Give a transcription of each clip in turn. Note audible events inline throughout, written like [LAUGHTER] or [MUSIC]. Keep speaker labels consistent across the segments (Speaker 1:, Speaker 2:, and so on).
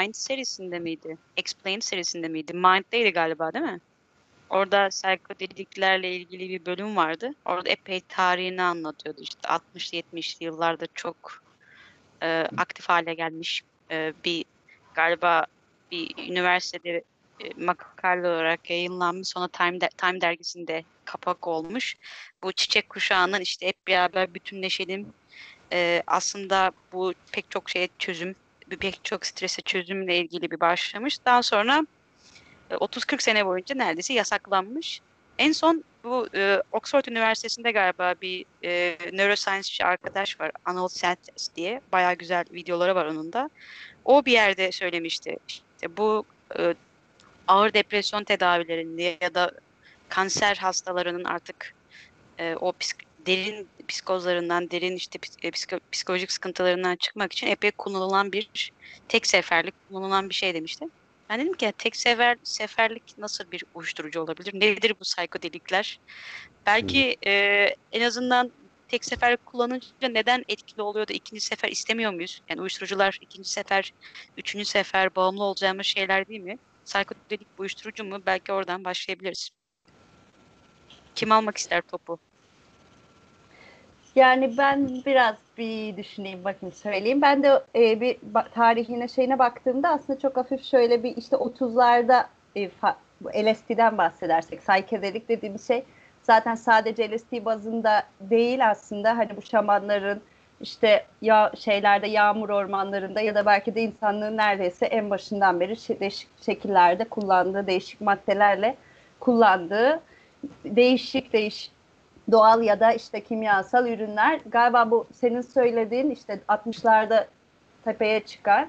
Speaker 1: Mind serisinde miydi? Explain serisinde miydi? Mind'deydi galiba değil mi? Orada psikodeliklerle ilgili bir bölüm vardı. Orada epey tarihini anlatıyordu. İşte 60'lı 70'li yıllarda çok e, aktif hale gelmiş e, bir galiba bir üniversitede e, makale olarak yayınlanmış. Sonra Time, de, Time dergisinde kapak olmuş. Bu çiçek kuşağının işte hep beraber bütünleşelim. E, aslında bu pek çok şeye çözüm, pek çok strese çözümle ilgili bir başlamış. Daha sonra 30-40 e, sene boyunca neredeyse yasaklanmış. En son bu e, Oxford Üniversitesi'nde galiba bir e, neuroscience arkadaş var. Anil Seltes diye. Bayağı güzel videoları var onun da. O bir yerde söylemişti. İşte bu e, ağır depresyon tedavilerinde ya da kanser hastalarının artık e, o psik derin psikozlarından, derin işte e, psiko psikolojik sıkıntılarından çıkmak için epey kullanılan bir tek seferlik kullanılan bir şey demişti. Ben dedim ki tek sefer seferlik nasıl bir uyuşturucu olabilir? Nedir bu psikodelikler? Belki e, en azından tek sefer kullanınca neden etkili oluyor da ikinci sefer istemiyor muyuz? Yani uyuşturucular ikinci sefer, üçüncü sefer bağımlı olacağımız şeyler değil mi? Psikodelik uyuşturucu mu? Belki oradan başlayabiliriz. Kim almak ister topu?
Speaker 2: Yani ben biraz bir düşüneyim bakın söyleyeyim. Ben de e, bir tarihine şeyine baktığımda aslında çok hafif şöyle bir işte 30'larda e, LSD'den bahsedersek saykedelik dediğimiz şey zaten sadece LSD bazında değil aslında hani bu şamanların işte ya şeylerde yağmur ormanlarında ya da belki de insanlığın neredeyse en başından beri değişik şekillerde kullandığı değişik maddelerle kullandığı değişik değişik doğal ya da işte kimyasal ürünler. Galiba bu senin söylediğin işte 60'larda tepeye çıkar.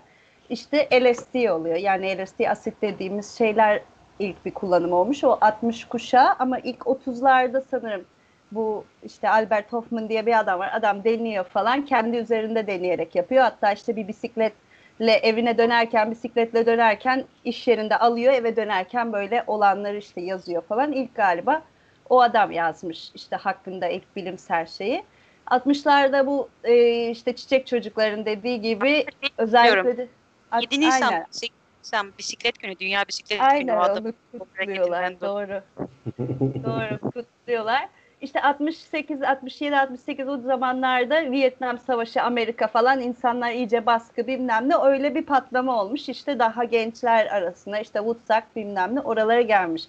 Speaker 2: İşte LSD oluyor. Yani LSD asit dediğimiz şeyler ilk bir kullanım olmuş. O 60 kuşağı ama ilk 30'larda sanırım bu işte Albert Hoffman diye bir adam var. Adam deniyor falan. Kendi üzerinde deneyerek yapıyor. Hatta işte bir bisikletle evine dönerken, bisikletle dönerken iş yerinde alıyor. Eve dönerken böyle olanları işte yazıyor falan. İlk galiba o adam yazmış işte hakkında ilk bilimsel şeyi. 60'larda bu e, işte çiçek çocukların dediği gibi özellikle de
Speaker 1: 7 Nisan, 8 Nisan bisiklet günü, Dünya Bisiklet
Speaker 2: aynen,
Speaker 1: Günü.
Speaker 2: Aynen onu kutluyorlar. Doğru. [LAUGHS] Doğru kutluyorlar. İşte 68, 67, 68 o zamanlarda Vietnam Savaşı, Amerika falan insanlar iyice baskı bilmem ne öyle bir patlama olmuş. İşte daha gençler arasında işte Woodstock bilmem ne oralara gelmiş.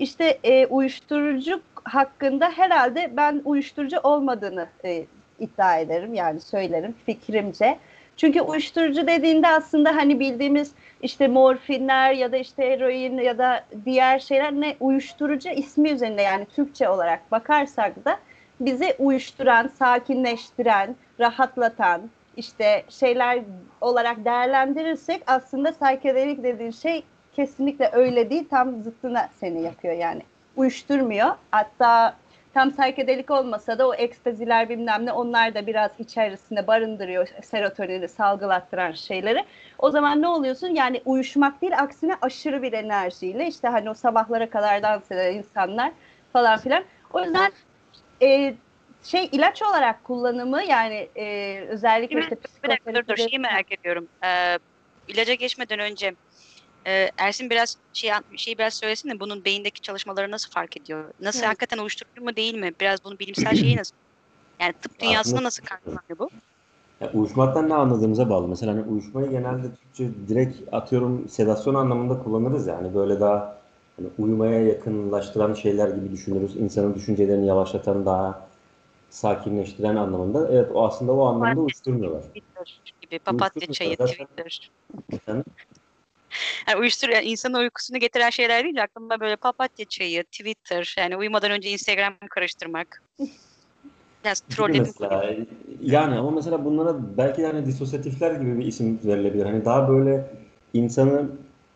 Speaker 2: İşte e, uyuşturucu hakkında herhalde ben uyuşturucu olmadığını e, iddia ederim yani söylerim fikrimce. Çünkü uyuşturucu dediğinde aslında hani bildiğimiz işte morfinler ya da işte eroin ya da diğer şeyler ne uyuşturucu ismi üzerinde yani Türkçe olarak bakarsak da bizi uyuşturan, sakinleştiren, rahatlatan işte şeyler olarak değerlendirirsek aslında psikedelik dediğin şey kesinlikle öyle değil. Tam zıttına seni yapıyor yani. Uyuşturmuyor. Hatta tam saykedelik olmasa da o ekstaziler bilmem ne onlar da biraz içerisinde barındırıyor serotonini salgılattıran şeyleri. O zaman ne oluyorsun? Yani uyuşmak değil aksine aşırı bir enerjiyle işte hani o sabahlara kadar dans eden insanlar falan filan. O yüzden e, şey ilaç olarak kullanımı yani e, özellikle işte
Speaker 1: psikoterapi... Dur dur şeyi merak ediyorum. Ee, ilaca geçmeden önce ee, Ersin biraz şey şey biraz söylesin de bunun beyindeki çalışmaları nasıl fark ediyor? Nasıl evet. hakikaten uyuşturucu mu değil mi? Biraz bunun bilimsel şeyi nasıl? Yani tıp dünyasında nasıl karşılanıyor bu?
Speaker 3: Ya uyuşmaktan ne anladığımıza bağlı. Mesela hani uyuşmayı genelde Türkçe direkt atıyorum sedasyon anlamında kullanırız yani böyle daha hani uyumaya yakınlaştıran şeyler gibi düşünürüz. İnsanın düşüncelerini yavaşlatan daha sakinleştiren anlamında. Evet o aslında o anlamda uyuşturmuyorlar.
Speaker 1: Gibi papatya çayı, Twitter. Yani uyuştur yani insanın uykusunu getiren şeyler değil aklıma böyle papatya çayı, Twitter yani uyumadan önce Instagram karıştırmak. [LAUGHS] Biraz trolledim.
Speaker 3: Yani ama mesela bunlara belki hani disosyatifler gibi bir isim verilebilir. Hani daha böyle insanı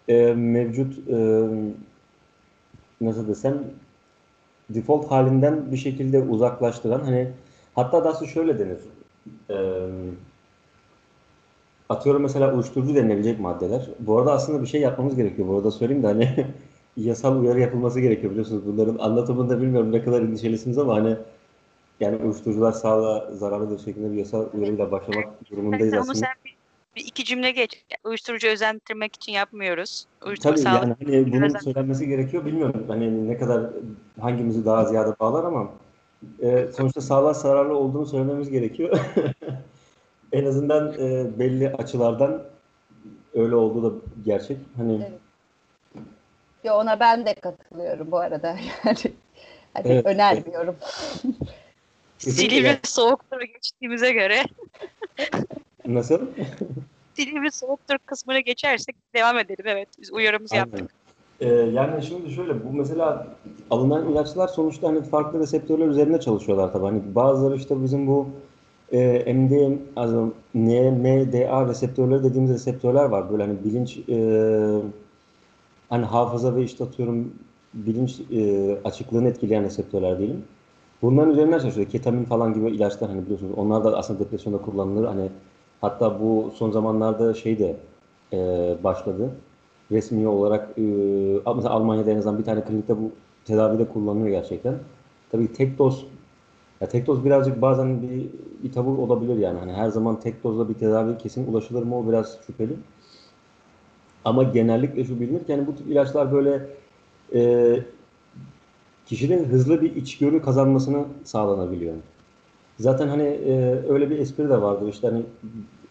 Speaker 3: e, mevcut e, nasıl desem default halinden bir şekilde uzaklaştıran hani hatta daha şöyle denir. E, atıyorum mesela uyuşturucu denilebilecek maddeler. Bu arada aslında bir şey yapmamız gerekiyor. Bu arada söyleyeyim de hani [LAUGHS] yasal uyarı yapılması gerekiyor biliyorsunuz. Bunların anlatımında bilmiyorum ne kadar endişelisiniz ama hani yani uyuşturucular sağlığa zararlıdır şeklinde bir yasal uyarıyla başlamak durumundayız
Speaker 1: sen
Speaker 3: aslında.
Speaker 1: Sen bir bir iki cümle geç. Uyuşturucu özendirmek için yapmıyoruz. Uyuşturucu
Speaker 3: Tabii yani hani bunun
Speaker 1: özen-
Speaker 3: söylenmesi gerekiyor bilmiyorum. Hani ne kadar hangimizi daha ziyade bağlar ama e, sonuçta sağlığa zararlı olduğunu söylememiz gerekiyor. [LAUGHS] en azından e, belli açılardan öyle olduğu da gerçek. Hani
Speaker 2: Evet. Yo, ona ben de katılıyorum bu arada. [LAUGHS] Yani hani
Speaker 3: Evet.
Speaker 2: önermiyorum.
Speaker 1: Silivri soğuktur geçtiğimize göre
Speaker 3: nasıl?
Speaker 1: Silivri soğuktur kısmına geçersek devam edelim. Evet biz uyarımızı
Speaker 3: Aynen.
Speaker 1: yaptık.
Speaker 3: Ee, yani şimdi şöyle bu mesela alınan ilaçlar sonuçta hani farklı reseptörler üzerinde çalışıyorlar tabii. Hani bazıları işte bizim bu e, MDM, also NMDA reseptörleri dediğimiz reseptörler var. Böyle hani bilinç e, hani hafıza ve işte atıyorum bilinç e, açıklığını etkileyen reseptörler diyelim. Bunların üzerinden çalışıyor. Ketamin falan gibi ilaçlar hani biliyorsunuz. Onlar da aslında depresyonda kullanılır. Hani hatta bu son zamanlarda şey de e, başladı resmi olarak e, mesela Almanya'da en azından bir tane klinikte bu tedavide kullanılıyor gerçekten. Tabii tek doz ya tek doz birazcık bazen bir, bir tabu olabilir yani. Hani her zaman tek dozla bir tedavi kesin ulaşılır mı o biraz şüpheli. Ama genellikle şu bilinir ki yani bu tip ilaçlar böyle e, kişinin hızlı bir içgörü kazanmasını sağlanabiliyor. Zaten hani e, öyle bir espri de vardır işte hani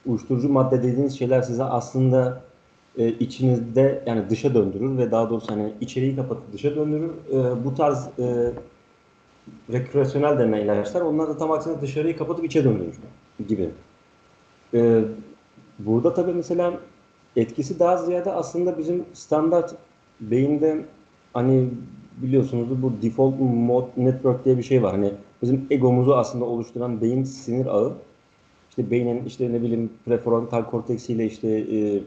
Speaker 3: uyuşturucu madde dediğiniz şeyler size aslında e, içinizde yani dışa döndürür ve daha doğrusu hani içeriği kapatıp dışa döndürür. E, bu tarz e, rekreasyonel denilen ilaçlar onlar da tam aksine dışarıyı kapatıp içe döndürür gibi. E, burada tabii mesela etkisi daha ziyade aslında bizim standart beyinde hani biliyorsunuz bu default mode network diye bir şey var. Hani bizim egomuzu aslında oluşturan beyin sinir ağı. İşte beynin işte ne bileyim prefrontal korteksiyle işte e,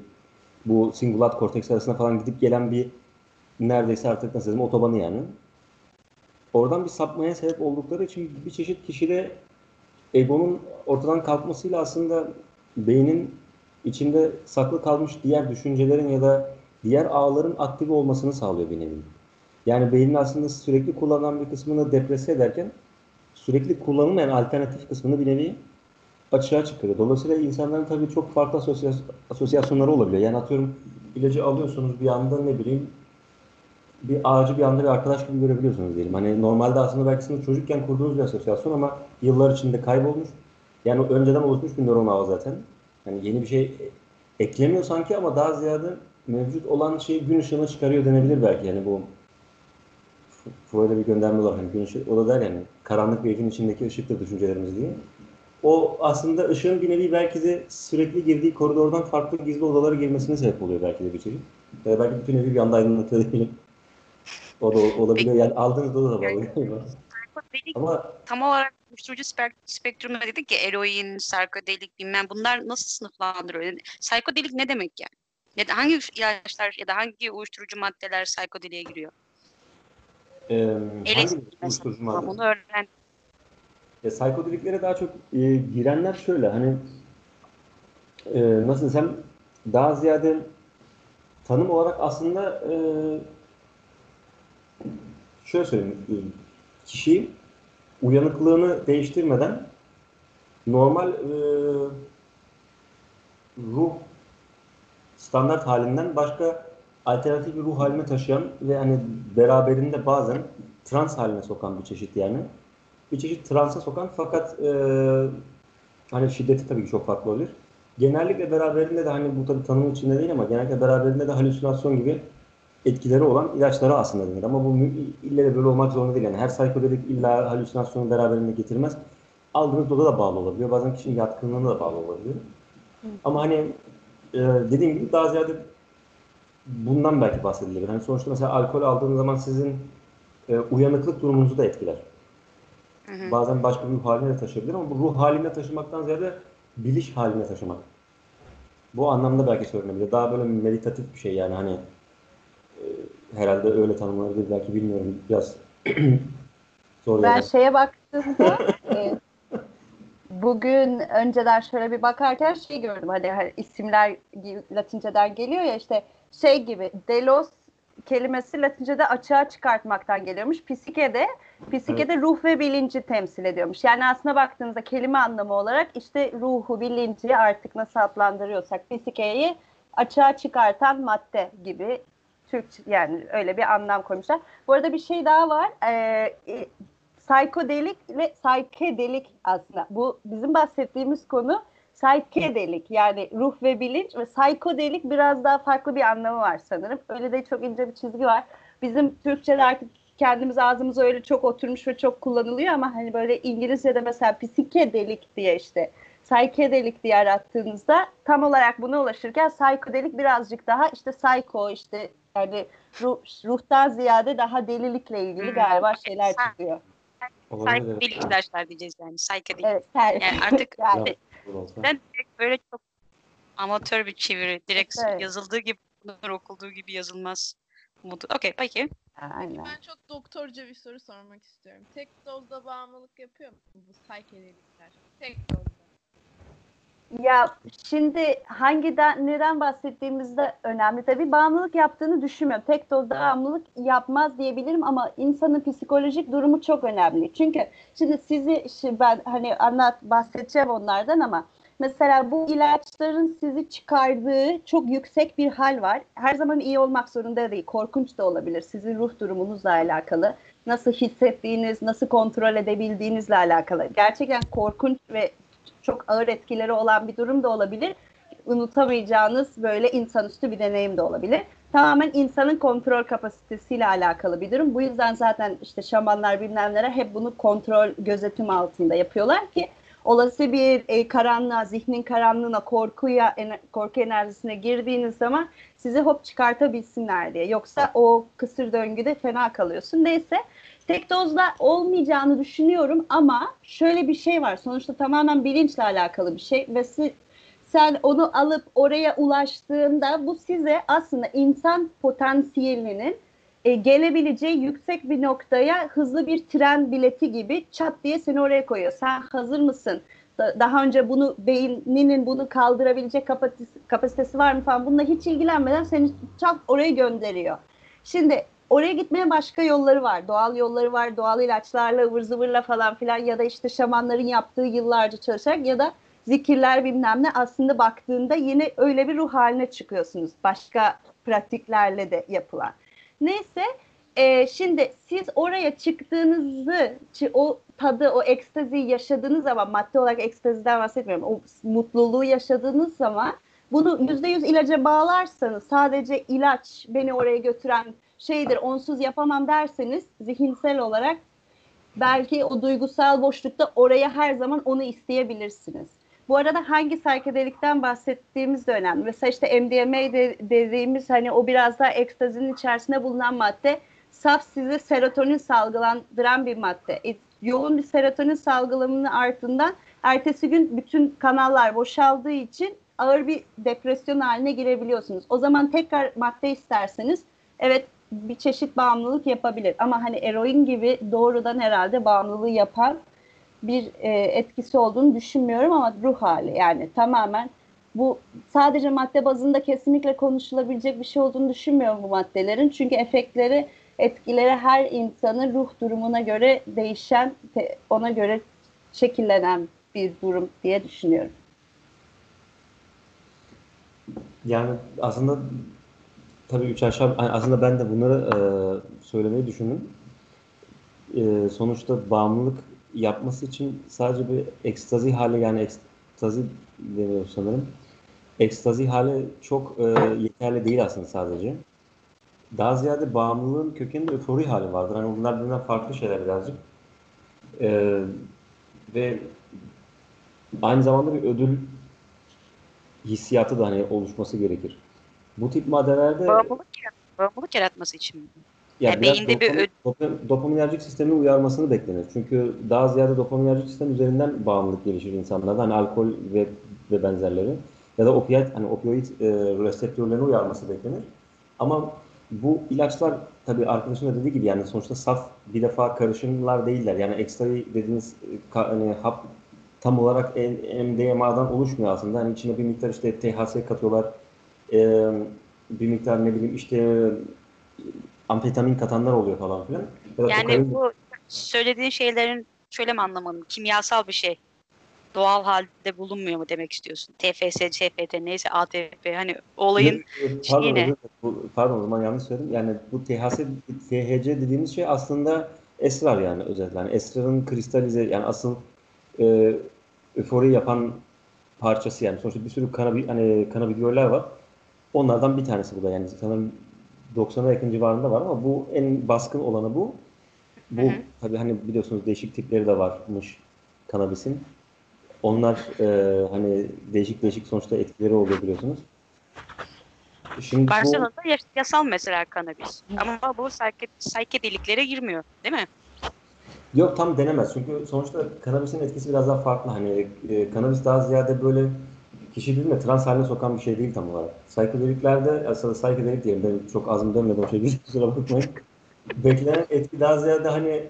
Speaker 3: bu singulat korteks arasında falan gidip gelen bir neredeyse artık nasıl diyeyim otobanı yani. Oradan bir sapmaya sebep oldukları için bir çeşit kişide egonun ortadan kalkmasıyla aslında beynin içinde saklı kalmış diğer düşüncelerin ya da diğer ağların aktif olmasını sağlıyor bir nevi. Yani beynin aslında sürekli kullanılan bir kısmını deprese ederken sürekli kullanılmayan alternatif kısmını bir nevi açığa çıkarıyor. Dolayısıyla insanların tabii çok farklı asosyas- asosyasyonları olabiliyor. Yani atıyorum ilacı alıyorsunuz bir anda ne bileyim bir ağacı bir anda bir arkadaş gibi görebiliyorsunuz diyelim. Hani normalde aslında belki sizin çocukken kurduğunuz bir asosyasyon ama yıllar içinde kaybolmuş. Yani önceden oluşmuş bir nöron ağı zaten. Hani yeni bir şey eklemiyor sanki ama daha ziyade mevcut olan şeyi gün ışığına çıkarıyor denebilir belki. Yani bu Freud'a bir gönderme var. Hani gün ışığı, o da der yani karanlık bir evin içindeki ışıktır düşüncelerimiz diye. O aslında ışığın bir nevi belki de sürekli girdiği koridordan farklı gizli odalara girmesine sebep oluyor belki de bir çeşit. Ya belki bütün evi bir anda aydınlatıyor diyelim. O da olabiliyor. Yani aldığınız oda da bağlı.
Speaker 1: Sarkodelik
Speaker 3: Ama
Speaker 1: tam olarak uyuşturucu spek- spektrumda dedik ki eroin, sarkodelik bilmem bunlar nasıl sınıflandırıyor? Yani, sarkodelik ne demek yani? Ya da hangi ilaçlar ya da hangi uyuşturucu maddeler sarkodeliğe giriyor?
Speaker 3: e, hangi
Speaker 1: LSD
Speaker 3: uyuşturucu
Speaker 1: mesela.
Speaker 3: madde?
Speaker 1: Bunu öğren.
Speaker 3: Ya, psikodeliklere daha çok e, girenler şöyle hani e, nasıl desem daha ziyade tanım olarak aslında e, şöyle söyleyeyim e, kişi uyanıklığını değiştirmeden normal e, ruh standart halinden başka alternatif bir ruh haline taşıyan ve hani beraberinde bazen trans haline sokan bir çeşit yani bir çeşit transa sokan fakat e, hani şiddeti tabii ki çok farklı olabilir. Genellikle beraberinde de hani bu tabii tanım içinde değil ama genellikle beraberinde de halüsinasyon gibi etkileri olan ilaçlara aslında denir. Ama bu ille de böyle olmak zorunda değil. Yani her psikodelik illa halüsinasyonu beraberinde getirmez. Aldığınız doza da bağlı olabiliyor. Bazen kişinin yatkınlığına da bağlı olabiliyor. Ama hani e, dediğim gibi daha ziyade bundan belki bahsedilebilir. Hani sonuçta mesela alkol aldığınız zaman sizin e, uyanıklık durumunuzu da etkiler.
Speaker 1: Hı hı.
Speaker 3: Bazen başka bir ruh haline de taşıyabilir ama bu ruh haline taşımaktan ziyade biliş haline taşımak. Bu anlamda belki söylenebilir. Daha böyle meditatif bir şey yani hani herhalde öyle tanımlanabilir belki bilmiyorum biraz [CLEARS THROAT] zor
Speaker 2: Ben
Speaker 3: yani.
Speaker 2: şeye [LAUGHS] baktığımda e, bugün önceden şöyle bir bakarken şey gördüm hani, hani isimler Latinceden geliyor ya işte şey gibi Delos kelimesi Latince'de açığa çıkartmaktan geliyormuş. Psike de psike de ruh ve bilinci temsil ediyormuş. Yani aslına baktığınızda kelime anlamı olarak işte ruhu, bilinci artık nasıl adlandırıyorsak psikeyi açığa çıkartan madde gibi Türk yani öyle bir anlam koymuşlar. Bu arada bir şey daha var. Ee, e, psikodelik ve psychedelik aslında. Bu bizim bahsettiğimiz konu psychedelik yani ruh ve bilinç ve psikodelik biraz daha farklı bir anlamı var sanırım. Öyle de çok ince bir çizgi var. Bizim Türkçe'de artık kendimiz ağzımıza öyle çok oturmuş ve çok kullanılıyor ama hani böyle İngilizce'de mesela psikedelik diye işte psychedelic diye arattığınızda tam olarak buna ulaşırken psychedelic birazcık daha işte psycho işte yani ruh, ruhtan ziyade daha delilikle ilgili galiba şeyler çıkıyor.
Speaker 1: Psychedelic ilaçlar diyeceğiz yani. Psychedelic.
Speaker 2: Evet,
Speaker 1: yani artık [LAUGHS]
Speaker 2: yani,
Speaker 1: ben direkt böyle çok amatör bir çeviri. Direkt evet. yazıldığı gibi okulduğu gibi yazılmaz. Okey peki.
Speaker 2: Aynen.
Speaker 4: Ben çok doktorca bir soru sormak istiyorum. Tek dozda bağımlılık yapıyor mu bu psychedelikler? Tek dozda.
Speaker 2: Ya şimdi hangiden neden bahsettiğimizde önemli. Tabii bağımlılık yaptığını düşünmüyorum. Tek dozda bağımlılık yapmaz diyebilirim ama insanın psikolojik durumu çok önemli. Çünkü şimdi sizi şimdi ben hani anlat bahsedeceğim onlardan ama mesela bu ilaçların sizi çıkardığı çok yüksek bir hal var. Her zaman iyi olmak zorunda değil. Korkunç da olabilir. Sizin ruh durumunuzla alakalı. Nasıl hissettiğiniz, nasıl kontrol edebildiğinizle alakalı. Gerçekten korkunç ve çok ağır etkileri olan bir durum da olabilir. Unutamayacağınız böyle insanüstü bir deneyim de olabilir. Tamamen insanın kontrol kapasitesiyle alakalı bir durum. Bu yüzden zaten işte şamanlar bilmem neler hep bunu kontrol gözetim altında yapıyorlar ki olası bir e, karanlığa, zihnin karanlığına, korkuya, ener, korku enerjisine girdiğiniz zaman sizi hop çıkartabilsinler diye. Yoksa o kısır döngüde fena kalıyorsun. Neyse tek dozda olmayacağını düşünüyorum ama şöyle bir şey var. Sonuçta tamamen bilinçle alakalı bir şey ve siz, sen onu alıp oraya ulaştığında bu size aslında insan potansiyelinin e, gelebileceği yüksek bir noktaya hızlı bir tren bileti gibi çat diye seni oraya koyuyor. Sen hazır mısın? Da, daha önce bunu beyninin bunu kaldırabilecek kapasitesi, kapasitesi var mı falan bununla hiç ilgilenmeden seni çat oraya gönderiyor. Şimdi oraya gitmeye başka yolları var. Doğal yolları var. Doğal ilaçlarla, ıvır zıvırla falan filan ya da işte şamanların yaptığı yıllarca çalışarak ya da zikirler bilmem ne aslında baktığında yine öyle bir ruh haline çıkıyorsunuz. Başka pratiklerle de yapılan. Neyse e, şimdi siz oraya çıktığınızı, o tadı, o ekstaziyi yaşadığınız zaman, madde olarak ekstaziden bahsetmiyorum, o mutluluğu yaşadığınız zaman bunu yüzde yüz ilaca bağlarsanız, sadece ilaç beni oraya götüren şeydir, onsuz yapamam derseniz zihinsel olarak belki o duygusal boşlukta oraya her zaman onu isteyebilirsiniz. Bu arada hangi saykedelikten bahsettiğimiz de önemli. Mesela işte MDMA de, dediğimiz hani o biraz daha ekstazinin içerisinde bulunan madde saf size serotonin salgılandıran bir madde. E, yoğun bir serotonin salgılamının ardından ertesi gün bütün kanallar boşaldığı için ağır bir depresyon haline girebiliyorsunuz. O zaman tekrar madde isterseniz evet bir çeşit bağımlılık yapabilir. Ama hani eroin gibi doğrudan herhalde bağımlılığı yapan bir e, etkisi olduğunu düşünmüyorum ama ruh hali yani tamamen bu sadece madde bazında kesinlikle konuşulabilecek bir şey olduğunu düşünmüyorum bu maddelerin. Çünkü efektleri, etkileri her insanın ruh durumuna göre değişen, ona göre şekillenen bir durum diye düşünüyorum.
Speaker 3: Yani aslında tabii üç aşağı aslında ben de bunları e, söylemeyi düşündüm. E, sonuçta bağımlılık yapması için sadece bir ekstazi hali yani ekstazi deniyor sanırım. Ekstazi hali çok e, yeterli değil aslında sadece. Daha ziyade bağımlılığın kökeninde öfori hali vardır. Hani bunlar birbirinden farklı şeyler birazcık. E, ve aynı zamanda bir ödül hissiyatı da hani oluşması gerekir. Bu tip maddelerde
Speaker 1: bağımlılık, bağımlılık yaratması için mi? Ya yani beyinde
Speaker 3: dopamin, bir dopamin, dopaminerjik sistemi uyarmasını beklenir. Çünkü daha ziyade dopaminerjik sistem üzerinden bağımlılık gelişir insanlarda. Hani alkol ve, ve benzerleri. Ya da opiyat, hani opioid e, reseptörlerini uyarması beklenir. Ama bu ilaçlar tabii arkadaşın da dediği gibi yani sonuçta saf bir defa karışımlar değiller. Yani ekstra dediğiniz hani hap tam olarak MDMA'dan oluşmuyor aslında. Hani içine bir miktar işte THC katıyorlar. E, bir miktar ne bileyim işte amfetamin katanlar oluyor falan filan. Ya da
Speaker 1: Yani
Speaker 3: kokain-
Speaker 1: bu söylediğin şeylerin şöyle mi anlamadım? Kimyasal bir şey. Doğal halde bulunmuyor mu demek istiyorsun? TFS, CFT neyse ATP hani olayın
Speaker 3: Pardon,
Speaker 1: şeyi ne?
Speaker 3: Bu- pardon o zaman yanlış söyledim. Yani bu THC, THC dediğimiz şey aslında esrar yani özetle. Yani esrarın kristalize yani asıl e, öfori yapan parçası yani. Sonuçta bir sürü kanabi, hani kanabidioller var. Onlardan bir tanesi bu da yani sanırım 90'a yakın civarında var ama bu en baskın olanı bu. Bu
Speaker 1: Hı hı.
Speaker 3: tabii hani biliyorsunuz değişik tipleri de varmış kanabisin. Onlar e, hani değişik değişik sonuçta etkileri oluyor biliyorsunuz. Şimdi bu
Speaker 1: Barcelona'da yas- yasal mesela kanabis. Ama bu psychedelic'lere girmiyor değil mi?
Speaker 3: yok tam denemez çünkü sonuçta kanabisin etkisi biraz daha farklı. Hani e, kanabis daha ziyade böyle kişi mi trans haline sokan bir şey değil tam olarak. Psychedelic'lerde aslında psychedelic diyelim benim çok ağzım dönmedi o şekilde [LAUGHS] kusura bakmayın. Beklenen etki daha ziyade hani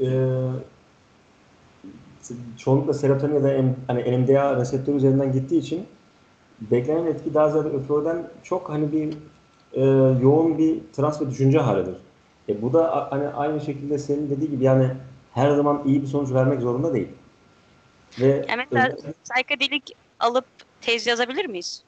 Speaker 3: e, çoğunlukla serotonin ya da em, hani NMDA reseptörü üzerinden gittiği için beklenen etki daha ziyade öförden çok hani bir e, yoğun bir trans ve düşünce halidir. E, bu da a- hani aynı şekilde senin dediği gibi yani her zaman iyi bir sonuç vermek zorunda değil. Ve
Speaker 1: Yani mesela
Speaker 3: özellikle-
Speaker 1: psychedelic alıp tez yazabilir miyiz?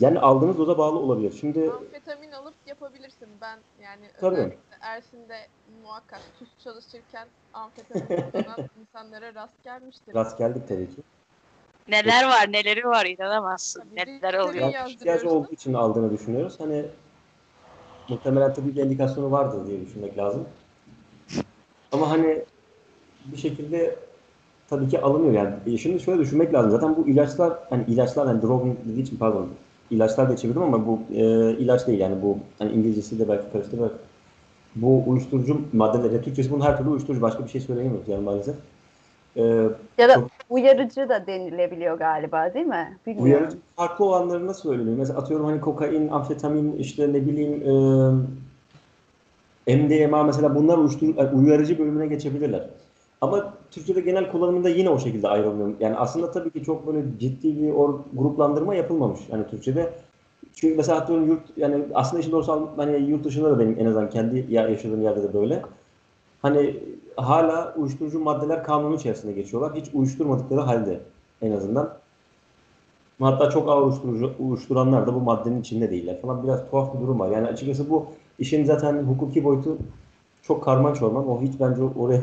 Speaker 3: yani aldığınız doza bağlı olabilir. Şimdi
Speaker 4: Amfetamin alıp yapabilirsin. Ben yani
Speaker 3: Tabii.
Speaker 4: Ersin'de muhakkak tuz çalışırken amfetamin kullanan [LAUGHS] insanlara rast gelmiştir.
Speaker 3: rast geldik tabii ki.
Speaker 1: Neler var neleri var inanamazsın.
Speaker 4: Tabii,
Speaker 1: Neler oluyor.
Speaker 3: Yani ihtiyacı
Speaker 4: yazdırıyorsun.
Speaker 3: olduğu için aldığını düşünüyoruz. Hani muhtemelen tabii bir indikasyonu vardır diye düşünmek lazım. Ama hani bir şekilde tabii ki alınıyor yani. E, Şimdi şöyle düşünmek lazım. Zaten bu ilaçlar hani ilaçlar hani drug dediği için pardon ilaçlar diye çevirdim ama bu e, ilaç değil yani bu hani İngilizcesi de belki karıştırarak bu uyuşturucu maddeler, yani Türkçesi bunun her türlü uyuşturucu başka bir şey söyleyemiyoruz yani maalesef. E,
Speaker 2: Ya da
Speaker 3: Çok-
Speaker 2: uyarıcı da denilebiliyor galiba değil mi? Bilmiyorum.
Speaker 3: Uyarıcı farklı olanları nasıl söyleniyor? Mesela atıyorum hani kokain, amfetamin, işte ne bileyim e, MDMA mesela bunlar uyuşturucu, yani uyarıcı bölümüne geçebilirler. Ama Türkiye'de genel kullanımında yine o şekilde ayrılmıyor. Yani aslında tabii ki çok böyle ciddi bir or, gruplandırma yapılmamış yani Türkçe'de. Çünkü mesela atıyorum yurt yani aslında işin doğrusu hani yurt dışında da benim en azından kendi ya- yaşadığım yerde de böyle. Hani hala uyuşturucu maddeler kanunu içerisinde geçiyorlar. Hiç uyuşturmadıkları halde en azından. Hatta çok ağır uyuşturucu, uyuşturanlar da bu maddenin içinde değiller falan. Biraz tuhaf bir durum var. Yani açıkçası bu işin zaten hukuki boyutu çok karman çorman. O hiç bence oraya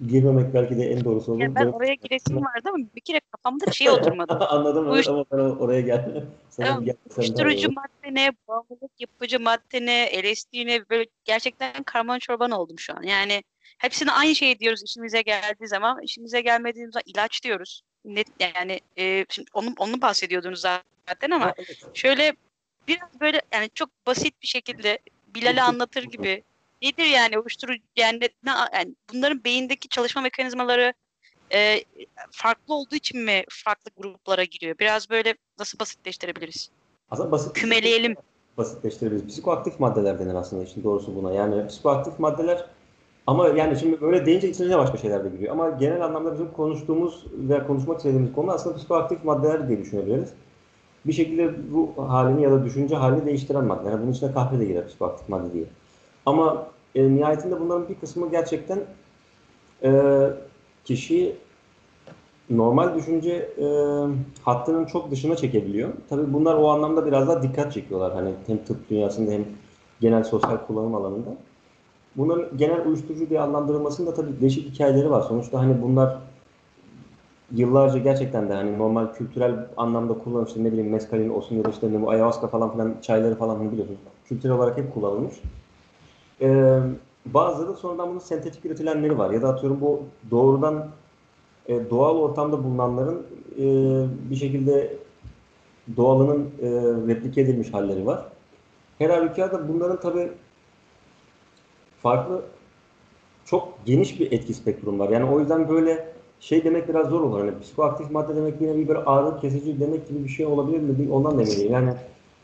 Speaker 3: girmemek belki de en doğrusu olur.
Speaker 1: Ya ben oraya giresim vardı ama bir kere kafamda şey oturmadı. [LAUGHS]
Speaker 3: Anladım
Speaker 1: Uyuş-
Speaker 3: ama ben oraya gel. [LAUGHS] Sana
Speaker 1: Tamam, Uyuşturucu madde ne, bağımlılık yapıcı madde ne, LSD ne böyle gerçekten karman çorban oldum şu an. Yani hepsine aynı şey diyoruz işimize geldiği zaman. işimize gelmediği zaman ilaç diyoruz. Ne, yani e, şimdi onu, onu bahsediyordunuz zaten ama
Speaker 3: Ha, evet.
Speaker 1: şöyle biraz böyle yani çok basit bir şekilde Bilal'e anlatır gibi nedir yani uyuşturucu yani, ne- yani bunların beyindeki çalışma mekanizmaları e, farklı olduğu için mi farklı gruplara giriyor? Biraz böyle nasıl basitleştirebiliriz?
Speaker 3: Aslında basit
Speaker 1: Kümeleyelim.
Speaker 3: basitleştirebiliriz. Psikoaktif maddeler denir aslında işin doğrusu buna. Yani psikoaktif maddeler ama yani şimdi böyle deyince içine başka şeyler de giriyor. Ama genel anlamda bizim konuştuğumuz ve konuşmak istediğimiz konu aslında psikoaktif maddeler diye düşünebiliriz. Bir şekilde ruh halini ya da düşünce halini değiştiren maddeler. Yani bunun içine kahve de girer psikoaktif madde diye. Ama e, nihayetinde bunların bir kısmı gerçekten e, kişiyi normal düşünce e, hattının çok dışına çekebiliyor. Tabii bunlar o anlamda biraz daha dikkat çekiyorlar. Hani hem tıp dünyasında hem genel sosyal kullanım alanında. Bunların genel uyuşturucu diye adlandırılmasında tabii değişik hikayeleri var. Sonuçta hani bunlar yıllarca gerçekten de hani normal kültürel anlamda kullanılmış işte ne bileyim meskalin olsun ya da işte ne bu ayahuasca falan filan çayları falan hani biliyorsunuz. Kültürel olarak hep kullanılmış. Ee, bazıları da sonradan bunun sentetik üretilenleri var. Ya da atıyorum bu doğrudan e, doğal ortamda bulunanların e, bir şekilde doğalının e, replike edilmiş halleri var. Her halükarda bunların tabi farklı çok geniş bir etki spektrum var. Yani o yüzden böyle şey demek biraz zor olur. Hani psikoaktif madde demek bir nevi böyle ağrı kesici demek gibi bir şey olabilir mi? Ondan da emin değilim. Yani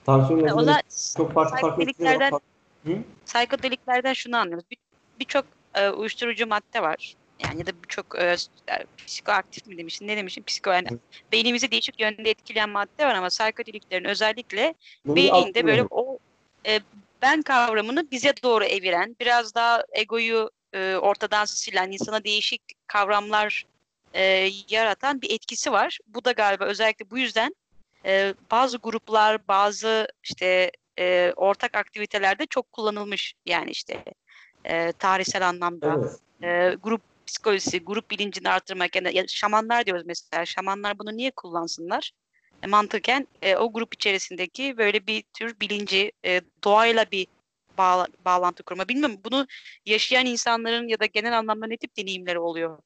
Speaker 3: tansiyon
Speaker 1: da
Speaker 3: çok farklı farklı etkileri var. Hı?
Speaker 1: psychedeliclerden şunu anlıyoruz. Bir- Birçok e, uyuşturucu madde var. Yani ya da birçok e, e, psikoaktif mi demiştin, ne demiştin? Psiko yani
Speaker 3: Hı.
Speaker 1: beynimizi değişik yönde etkileyen madde var ama psychedeliclerin özellikle
Speaker 3: Bunun bir alt
Speaker 1: beyinde böyle o e, ben kavramını bize doğru eviren, biraz daha egoyu e, ortadan silen, insana değişik kavramlar e, yaratan bir etkisi var. Bu da galiba özellikle bu yüzden e, bazı gruplar, bazı işte e, ortak aktivitelerde çok kullanılmış. Yani işte e, tarihsel anlamda
Speaker 3: Evet.
Speaker 1: e, grup psikolojisi, grup bilincini artırmak. Yani ya şamanlar diyoruz mesela. Şamanlar bunu niye kullansınlar? E, mantıken e, o grup içerisindeki böyle bir tür bilinci e, doğayla bir bağla- bağlantı kurma. Bilmiyorum bunu yaşayan insanların ya da genel anlamda ne tip deneyimleri oluyor?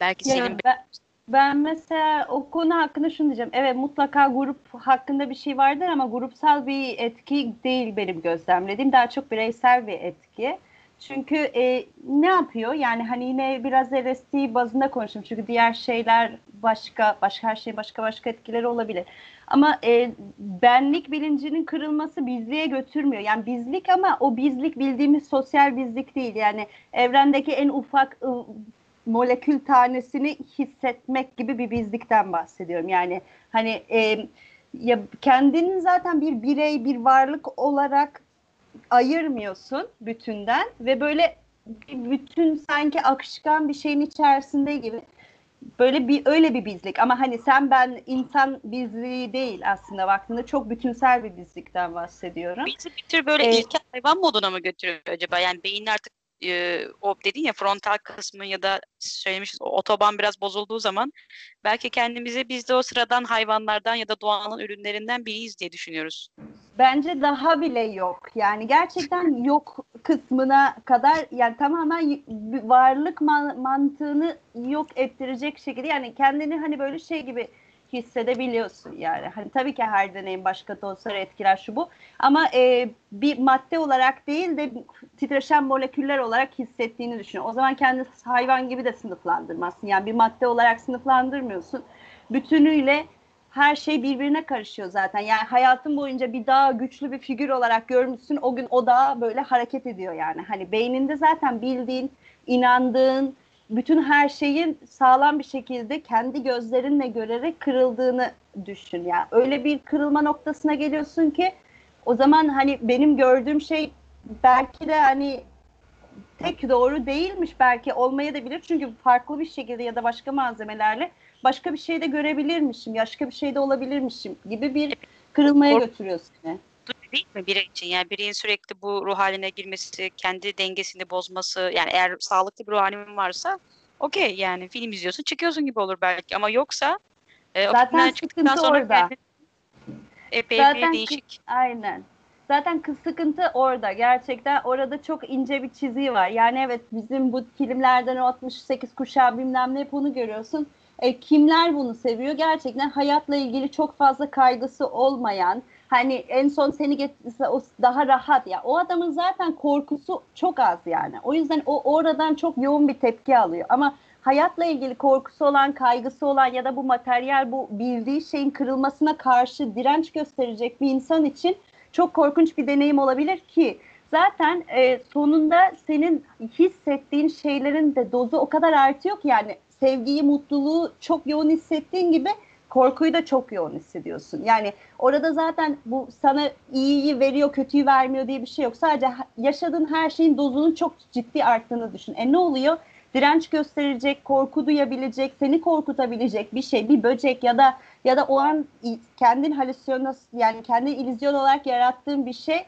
Speaker 1: Belki
Speaker 2: Ya
Speaker 1: senin
Speaker 2: ben, ben mesela o konu hakkında şunu diyeceğim. Evet mutlaka grup hakkında bir şey vardır ama grupsal bir etki değil benim gözlemlediğim. Daha çok bireysel bir etki. Çünkü e, ne yapıyor? Yani hani yine biraz LSD bazında konuşayım. Çünkü diğer şeyler başka, başka her şey başka başka etkileri olabilir. Ama e, benlik bilincinin kırılması bizliğe götürmüyor. Yani bizlik ama o bizlik bildiğimiz sosyal bizlik değil. Yani evrendeki en ufak ı, molekül tanesini hissetmek gibi bir bizlikten bahsediyorum. Yani hani e, ya kendini zaten bir birey, bir varlık olarak ayırmıyorsun bütünden ve böyle bir bütün sanki akışkan bir şeyin içerisinde gibi böyle bir öyle bir bizlik ama hani sen ben insan bizliği değil aslında baktığında çok bütünsel bir bizlikten bahsediyorum.
Speaker 1: bizi bir tür böyle
Speaker 2: Evet.
Speaker 1: ilkel hayvan moduna mı götürüyor acaba? Yani beyin artık e, o dedin ya frontal kısmı ya da söylemişiz o otoban biraz bozulduğu zaman belki kendimizi biz de o sıradan hayvanlardan ya da doğanın ürünlerinden biriyiz diye düşünüyoruz.
Speaker 2: Bence daha bile yok. Yani gerçekten yok kısmına kadar yani tamamen varlık man- mantığını yok ettirecek şekilde yani kendini hani böyle şey gibi hissedebiliyorsun yani. Hani tabii ki her deneyim başka dozları etkiler şu bu ama e, bir madde olarak değil de titreşen moleküller olarak hissettiğini düşün. O zaman kendini hayvan gibi de sınıflandırmazsın. Yani bir madde olarak sınıflandırmıyorsun. Bütünüyle her şey birbirine karışıyor zaten. Yani hayatın boyunca bir daha güçlü bir figür olarak görmüşsün. O gün o daha böyle hareket ediyor yani. Hani beyninde zaten bildiğin, inandığın bütün her şeyin sağlam bir şekilde kendi gözlerinle görerek kırıldığını düşün. Yani öyle bir kırılma noktasına geliyorsun ki o zaman hani benim gördüğüm şey belki de hani tek doğru değilmiş belki olmaya da bilir. Çünkü farklı bir şekilde ya da başka malzemelerle başka bir şey de görebilirmişim, başka bir şey de olabilirmişim gibi bir kırılmaya
Speaker 1: Kork-
Speaker 2: götürüyor seni.
Speaker 1: Bu değil mi birey için? Yani bireyin sürekli bu ruh haline girmesi, kendi dengesini bozması yani eğer sağlıklı bir ruh halin varsa okey yani film izliyorsun çıkıyorsun gibi olur belki ama yoksa e,
Speaker 2: Zaten
Speaker 1: çıktıktan sonra
Speaker 2: orada.
Speaker 1: kendin epey
Speaker 2: Zaten
Speaker 1: bir değişik.
Speaker 2: Aynen. Zaten kız sıkıntı orada. Gerçekten orada çok ince bir çizgi var. Yani evet bizim bu filmlerden o 68 kuşağı bilmem ne hep onu görüyorsun. E, kimler bunu seviyor? Gerçekten hayatla ilgili çok fazla kaygısı olmayan, hani en son seni getirse o daha rahat ya. O adamın zaten korkusu çok az yani. O yüzden o oradan çok yoğun bir tepki alıyor. Ama hayatla ilgili korkusu olan, kaygısı olan ya da bu materyal, bu bildiği şeyin kırılmasına karşı direnç gösterecek bir insan için çok korkunç bir deneyim olabilir ki zaten e, sonunda senin hissettiğin şeylerin de dozu o kadar artıyor ki yani sevgiyi, mutluluğu çok yoğun hissettiğin gibi korkuyu da çok yoğun hissediyorsun. Yani orada zaten bu sana iyiyi veriyor, kötüyü vermiyor diye bir şey yok. Sadece yaşadığın her şeyin dozunun çok ciddi arttığını düşün. E ne oluyor? Direnç gösterecek, korku duyabilecek, seni korkutabilecek bir şey, bir böcek ya da ya da o an kendin halüsinasyon yani kendi illüzyon olarak yarattığın bir şey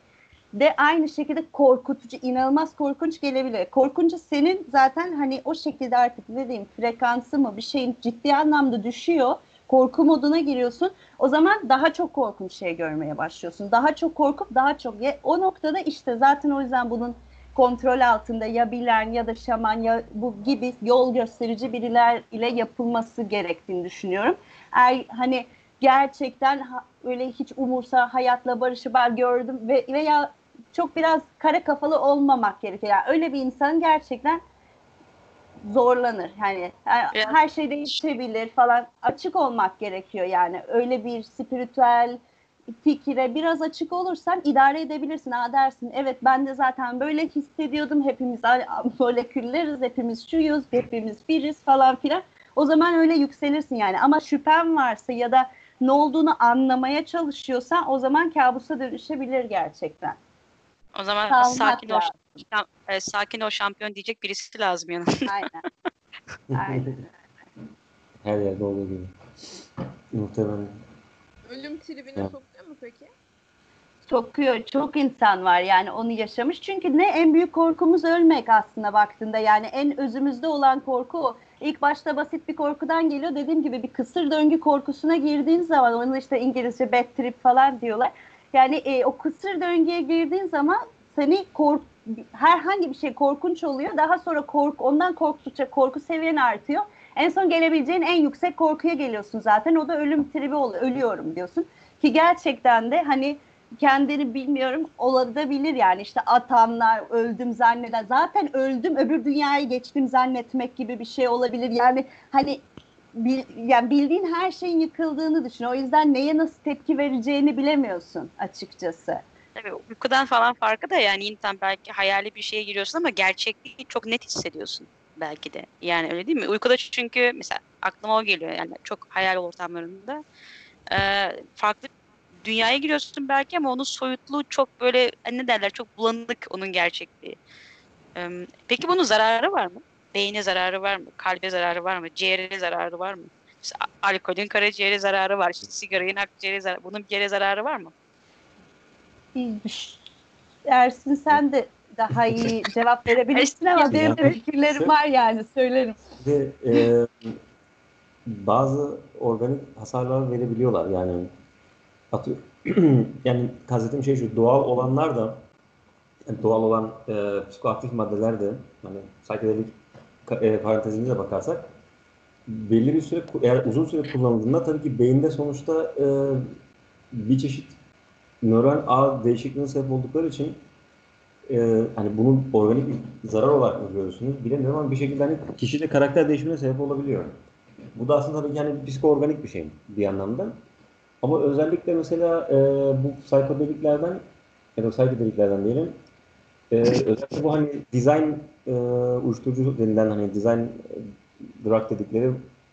Speaker 2: de aynı şekilde korkutucu, inanılmaz korkunç gelebilir. Korkunca senin zaten hani o şekilde artık dediğim frekansı mı bir şeyin ciddi anlamda düşüyor. Korku moduna giriyorsun. O zaman daha çok korkunç şey görmeye başlıyorsun. Daha çok korkup daha çok ye- o noktada işte zaten o yüzden bunun kontrol altında ya bilen ya da şaman ya bu gibi yol gösterici biriler ile yapılması gerektiğini düşünüyorum. Eğer hani gerçekten öyle hiç umursa hayatla barışı ben gördüm ve veya çok biraz kara kafalı olmamak gerekiyor. Yani öyle bir insan gerçekten zorlanır. Yani her-
Speaker 1: Biraz-
Speaker 2: her şey değişebilir falan. Açık olmak gerekiyor yani. Öyle bir spiritüel fikire biraz açık olursan idare edebilirsin. Ha dersin evet ben de zaten böyle hissediyordum. Hepimiz molekülleriz, hepimiz şuyuz, hepimiz biriz falan filan. O zaman öyle yükselirsin yani. Ama şüphen varsa ya da ne olduğunu anlamaya çalışıyorsan o zaman kabusa dönüşebilir gerçekten.
Speaker 1: O zaman
Speaker 2: Kalmak
Speaker 1: sakin şam- e, sakin ol şampiyon diyecek birisi lazım yanında. [LAUGHS]
Speaker 2: Aynen. Aynen. [LAUGHS]
Speaker 3: Her yerde olduğu gibi. Muhtemelen.
Speaker 4: Ölüm tribine
Speaker 3: Evet.
Speaker 4: sokuyor mu peki?
Speaker 2: Sokuyor. Çok insan var yani onu yaşamış. Çünkü ne en büyük korkumuz ölmek aslında baktığında. Yani en özümüzde olan korku o. İlk başta basit bir korkudan geliyor. Dediğim gibi bir kısır döngü korkusuna girdiğin zaman onu işte İngilizce bad trip falan diyorlar. Yani e, o kısır döngüye girdiğin zaman seni kork herhangi bir şey korkunç oluyor. Daha sonra korku ondan korktukça korku seviyen artıyor. En son gelebileceğin en yüksek korkuya geliyorsun zaten. O da ölüm tribi oluyor. Ölüyorum diyorsun. Ki gerçekten de hani kendini bilmiyorum olabilir yani işte atanlar öldüm zanneden zaten öldüm öbür dünyaya geçtim zannetmek gibi bir şey olabilir yani hani bil, yani bildiğin her şeyin yıkıldığını düşün o yüzden neye nasıl tepki vereceğini bilemiyorsun açıkçası.
Speaker 1: Tabii uykudan falan farkı da yani insan belki hayali bir şeye giriyorsun ama gerçekliği çok net hissediyorsun belki de. Yani öyle değil mi? Uykuda çünkü mesela aklıma o geliyor yani çok hayal ortamlarında. Ee, farklı dünyaya giriyorsun belki ama onun soyutluğu çok böyle ne derler çok bulanık onun gerçekliği. Ee, peki bunun zararı var mı? Beyne zararı var mı? Kalbe zararı var mı? Ciğere zararı var mı? Mesela alkolün karaciğere zararı var. İşte sigaranın akciğere zararı. Bunun bir yere zararı var mı?
Speaker 2: Ersin sen de daha iyi cevap verebilirsin ama benim de fikirlerim var yani söylerim.
Speaker 3: Ve e, bazı organik hasarlar verebiliyorlar yani atıyor. [CLEARS THROAT] yani kastettiğim şey şu doğal olanlar da yani doğal olan e, psikoaktif maddeler de hani psikodelik e, parantezinde de bakarsak belli bir süre eğer uzun süre kullanıldığında tabii ki beyinde sonuçta e, bir çeşit nöral ağ değişikliğine sebep oldukları için e, hani bunun organik bir zarar olarak mı görüyorsunuz bilemiyorum ama bir şekilde hani kişide karakter değişimine sebep olabiliyor. Bu da aslında tabii ki hani psikoorganik bir şey bir anlamda. Ama özellikle mesela e, bu psikodeliklerden ya da psikodeliklerden diyelim e, özellikle bu hani design e, uyuşturucu denilen hani design e, drug dedikleri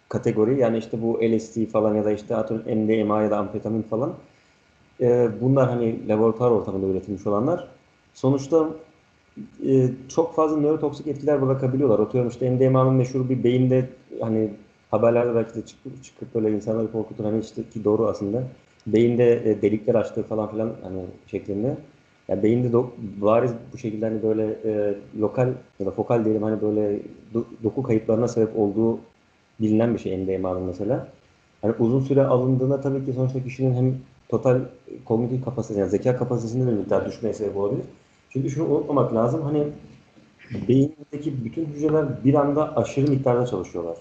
Speaker 3: kategori yani işte bu LSD falan ya da işte atıyorum MDMA ya da amfetamin falan e, bunlar hani laboratuvar ortamında üretilmiş olanlar sonuçta e, çok fazla nörotoksik etkiler bırakabiliyorlar. Atıyorum işte MDMA'nın meşhur bir beyinde hani haberlerde belki de çıkıp, çıkıp böyle insanları korkutur hani işte ki doğru aslında. Beyinde e, delikler açtığı falan filan hani şeklinde. Yani beyinde do, bariz bu şekilde hani böyle e, lokal ya da fokal diyelim hani böyle do, doku kayıplarına sebep olduğu bilinen bir şey MDMA'nın mesela. Hani uzun süre alındığında tabii ki sonuçta kişinin hem total kognitif kapasitesi yani zeka kapasitesinde bir miktar düşmeye sebep olabilir. Çünkü şunu unutmamak lazım hani beyindeki bütün hücreler bir anda aşırı miktarda çalışıyorlar.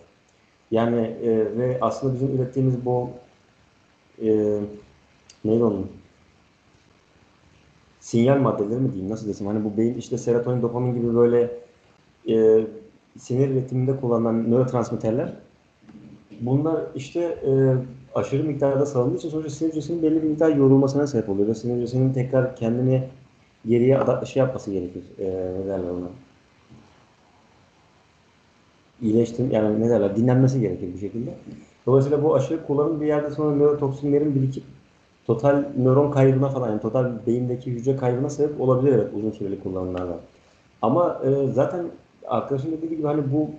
Speaker 3: Yani e, ve aslında bizim ürettiğimiz bu e, neydi onun? Sinyal maddeleri mi diyeyim nasıl desem hani bu beyin işte serotonin, dopamin gibi böyle e, sinir üretiminde kullanılan nörotransmitterler bunlar işte e, aşırı miktarda salındığı için sonuçta sinir hücresinin belli bir miktar yorulmasına sebep oluyor ve sinir hücresinin tekrar kendini geriye adapte şey yapması gerekir. E, ne derler ona? iyileştim yani ne derler dinlenmesi gerekir bir şekilde. Dolayısıyla bu aşırı kullanım bir yerde sonra nörotoksinlerin birikip total nöron kaybına falan yani total beyindeki hücre kaybına sebep olabilir evet uzun süreli kullanımlardan. Ama e, zaten arkadaşın dediği gibi hani bu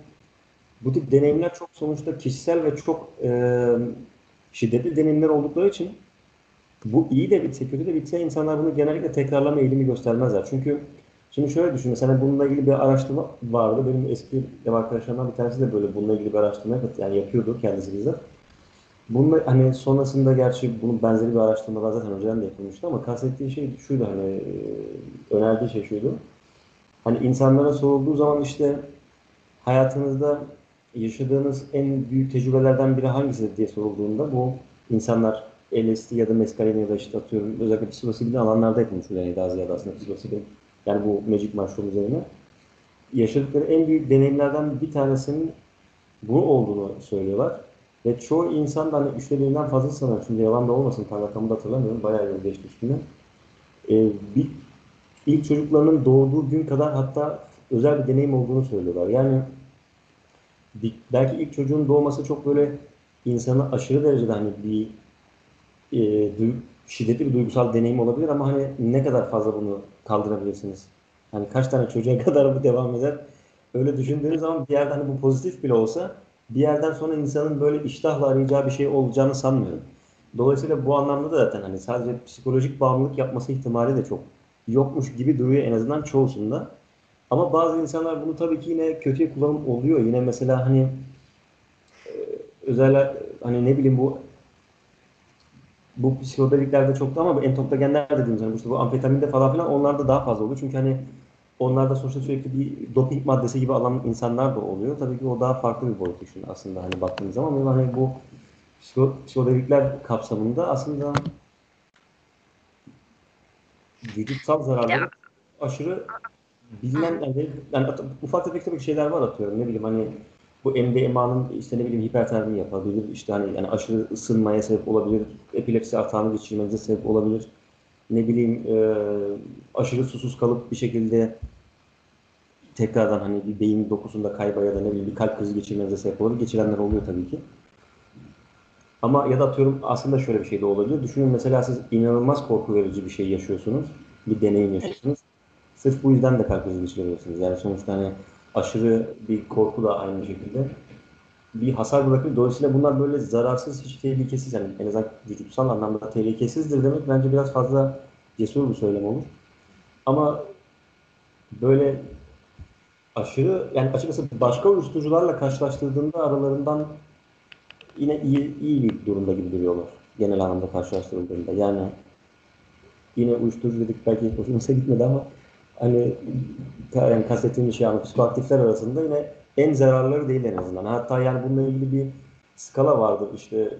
Speaker 3: bu tip deneyimler çok sonuçta kişisel ve çok e, şiddetli deneyimler oldukları için bu iyi de bitse kötü de bitse insanlar bunu genellikle tekrarlama eğilimi göstermezler. Çünkü Şimdi şöyle düşün, mesela bununla ilgili bir araştırma vardı. Benim eski ev arkadaşlarımdan bir tanesi de böyle bununla ilgili bir araştırma. Yani yapıyordu kendisi bizzat. Bununla hani sonrasında gerçi bunun benzeri bir araştırmalar zaten önceden de yapılmıştı ama kastettiği şey şuydu hani önerdiği şey şuydu. Hani insanlara sorulduğu zaman işte hayatınızda yaşadığınız en büyük tecrübelerden biri hangisi diye sorulduğunda bu insanlar LSD ya da meskalin ya da işte atıyorum özellikle psilosibin alanlarda yapılmış yani daha ziyade aslında psilosibin yani bu Magic Mushroom üzerine yaşadıkları en büyük deneyimlerden bir tanesinin bu olduğunu söylüyorlar. Ve çoğu insan da hani üçte birinden fazla sanır. Şimdi yalan da olmasın tam rakamı da hatırlamıyorum. Bayağı yıl geçti üstünden. Ee, bir, ilk çocuklarının doğduğu gün kadar hatta özel bir deneyim olduğunu söylüyorlar. Yani belki ilk çocuğun doğması çok böyle insana aşırı derecede hani bir e, şiddetli bir duygusal deneyim olabilir ama hani ne kadar fazla bunu kaldırabilirsiniz? Hani kaç tane çocuğa [LAUGHS] kadar bu devam eder? Öyle düşündüğünüz zaman bir yerden hani bu pozitif bile olsa bir yerden sonra insanın böyle iştahla arayacağı bir şey olacağını sanmıyorum. Dolayısıyla bu anlamda da zaten hani sadece psikolojik bağımlılık yapması ihtimali de çok yokmuş gibi duruyor en azından çoğusunda. Ama bazı insanlar bunu tabii ki yine kötüye kullanım oluyor. Yine mesela hani e, özel hani ne bileyim bu bu psikodeliklerde çoktu ama bu entomogenler dediğimiz hani işte bu amfetaminde falan filan onlarda daha fazla oluyor. Çünkü hani onlarda sonuçta sürekli bir doping maddesi gibi alan insanlar da oluyor. Tabii ki o daha farklı bir boyut düşün aslında hani baktığınız zaman. Ama hani bu psikodelikler kapsamında aslında vücutsal zararları aşırı bilinen yani, yani ufak tefek tabii şeyler var atıyorum ne bileyim hani bu MDMA'nın işte ne bileyim hipertermi yapabilir işte hani yani aşırı ısınmaya sebep olabilir epilepsi atağını geçirmenize sebep olabilir ne bileyim e, aşırı susuz kalıp bir şekilde tekrardan hani bir beyin dokusunda kayba ya da ne bileyim bir kalp krizi geçirmenize sebep olabilir. Geçirenler oluyor tabii ki. Ama ya da atıyorum aslında şöyle bir şey de olabilir. Düşünün mesela siz inanılmaz korku verici bir şey yaşıyorsunuz. Bir deneyim yaşıyorsunuz. Sırf bu yüzden de kalp krizi geçirebilirsiniz. Yani sonuçta hani aşırı bir korku da aynı şekilde bir hasar bırakıyor. Dolayısıyla bunlar böyle zararsız, hiç tehlikesiz yani en azından vücutsal anlamda tehlikesizdir demek bence biraz fazla cesur bir söylem olur. Ama böyle aşırı yani açıkçası başka uyuşturucularla karşılaştırdığında aralarından yine iyi, iyi bir durumda gibi duruyorlar. Genel anlamda karşılaştırıldığında. Yani yine uyuşturucu dedik belki hoşumuza gitmedi ama hani yani kastettiğim şey yani psikoaktifler arasında yine en zararları değil en azından. Hatta yani bununla ilgili bir skala vardı işte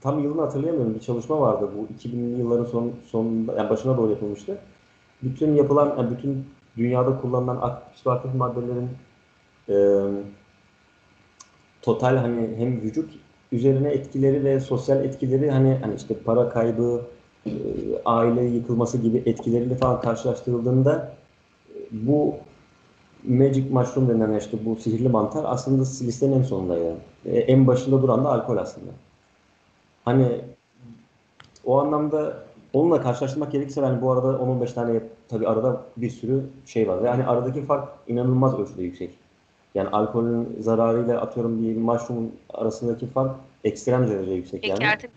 Speaker 3: tam yılını hatırlayamıyorum bir çalışma vardı bu 2000'li yılların son, sonunda yani başına doğru yapılmıştı. Bütün yapılan yani bütün dünyada kullanılan psikoaktif maddelerin e, total hani hem vücut üzerine etkileri ve sosyal etkileri hani hani işte para kaybı, e, aile yıkılması gibi etkileriyle falan karşılaştırıldığında bu Magic Mushroom denen işte bu sihirli mantar aslında listenin en sonunda yani. E, en başında duran da alkol aslında. Hani o anlamda onunla karşılaştırmak gerekirse ben bu arada 10-15 tane tabi arada bir sürü şey var. Yani aradaki fark inanılmaz ölçüde yüksek. Yani alkolün zararıyla atıyorum bir mushroom arasındaki fark ekstrem derece yüksek
Speaker 1: Peki
Speaker 3: yani.
Speaker 1: artık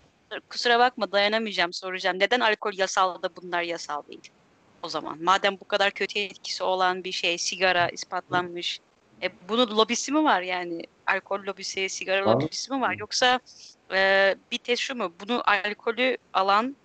Speaker 1: kusura bakma dayanamayacağım soracağım. Neden alkol yasal da bunlar yasal değil? O zaman madem bu kadar kötü etkisi olan bir şey sigara ispatlanmış. E, bunun lobisi mi var yani? Alkol lobisi, sigara
Speaker 3: Var.
Speaker 1: lobisi mi var? Yoksa e, bir test şu mu? Bunu alkolü alan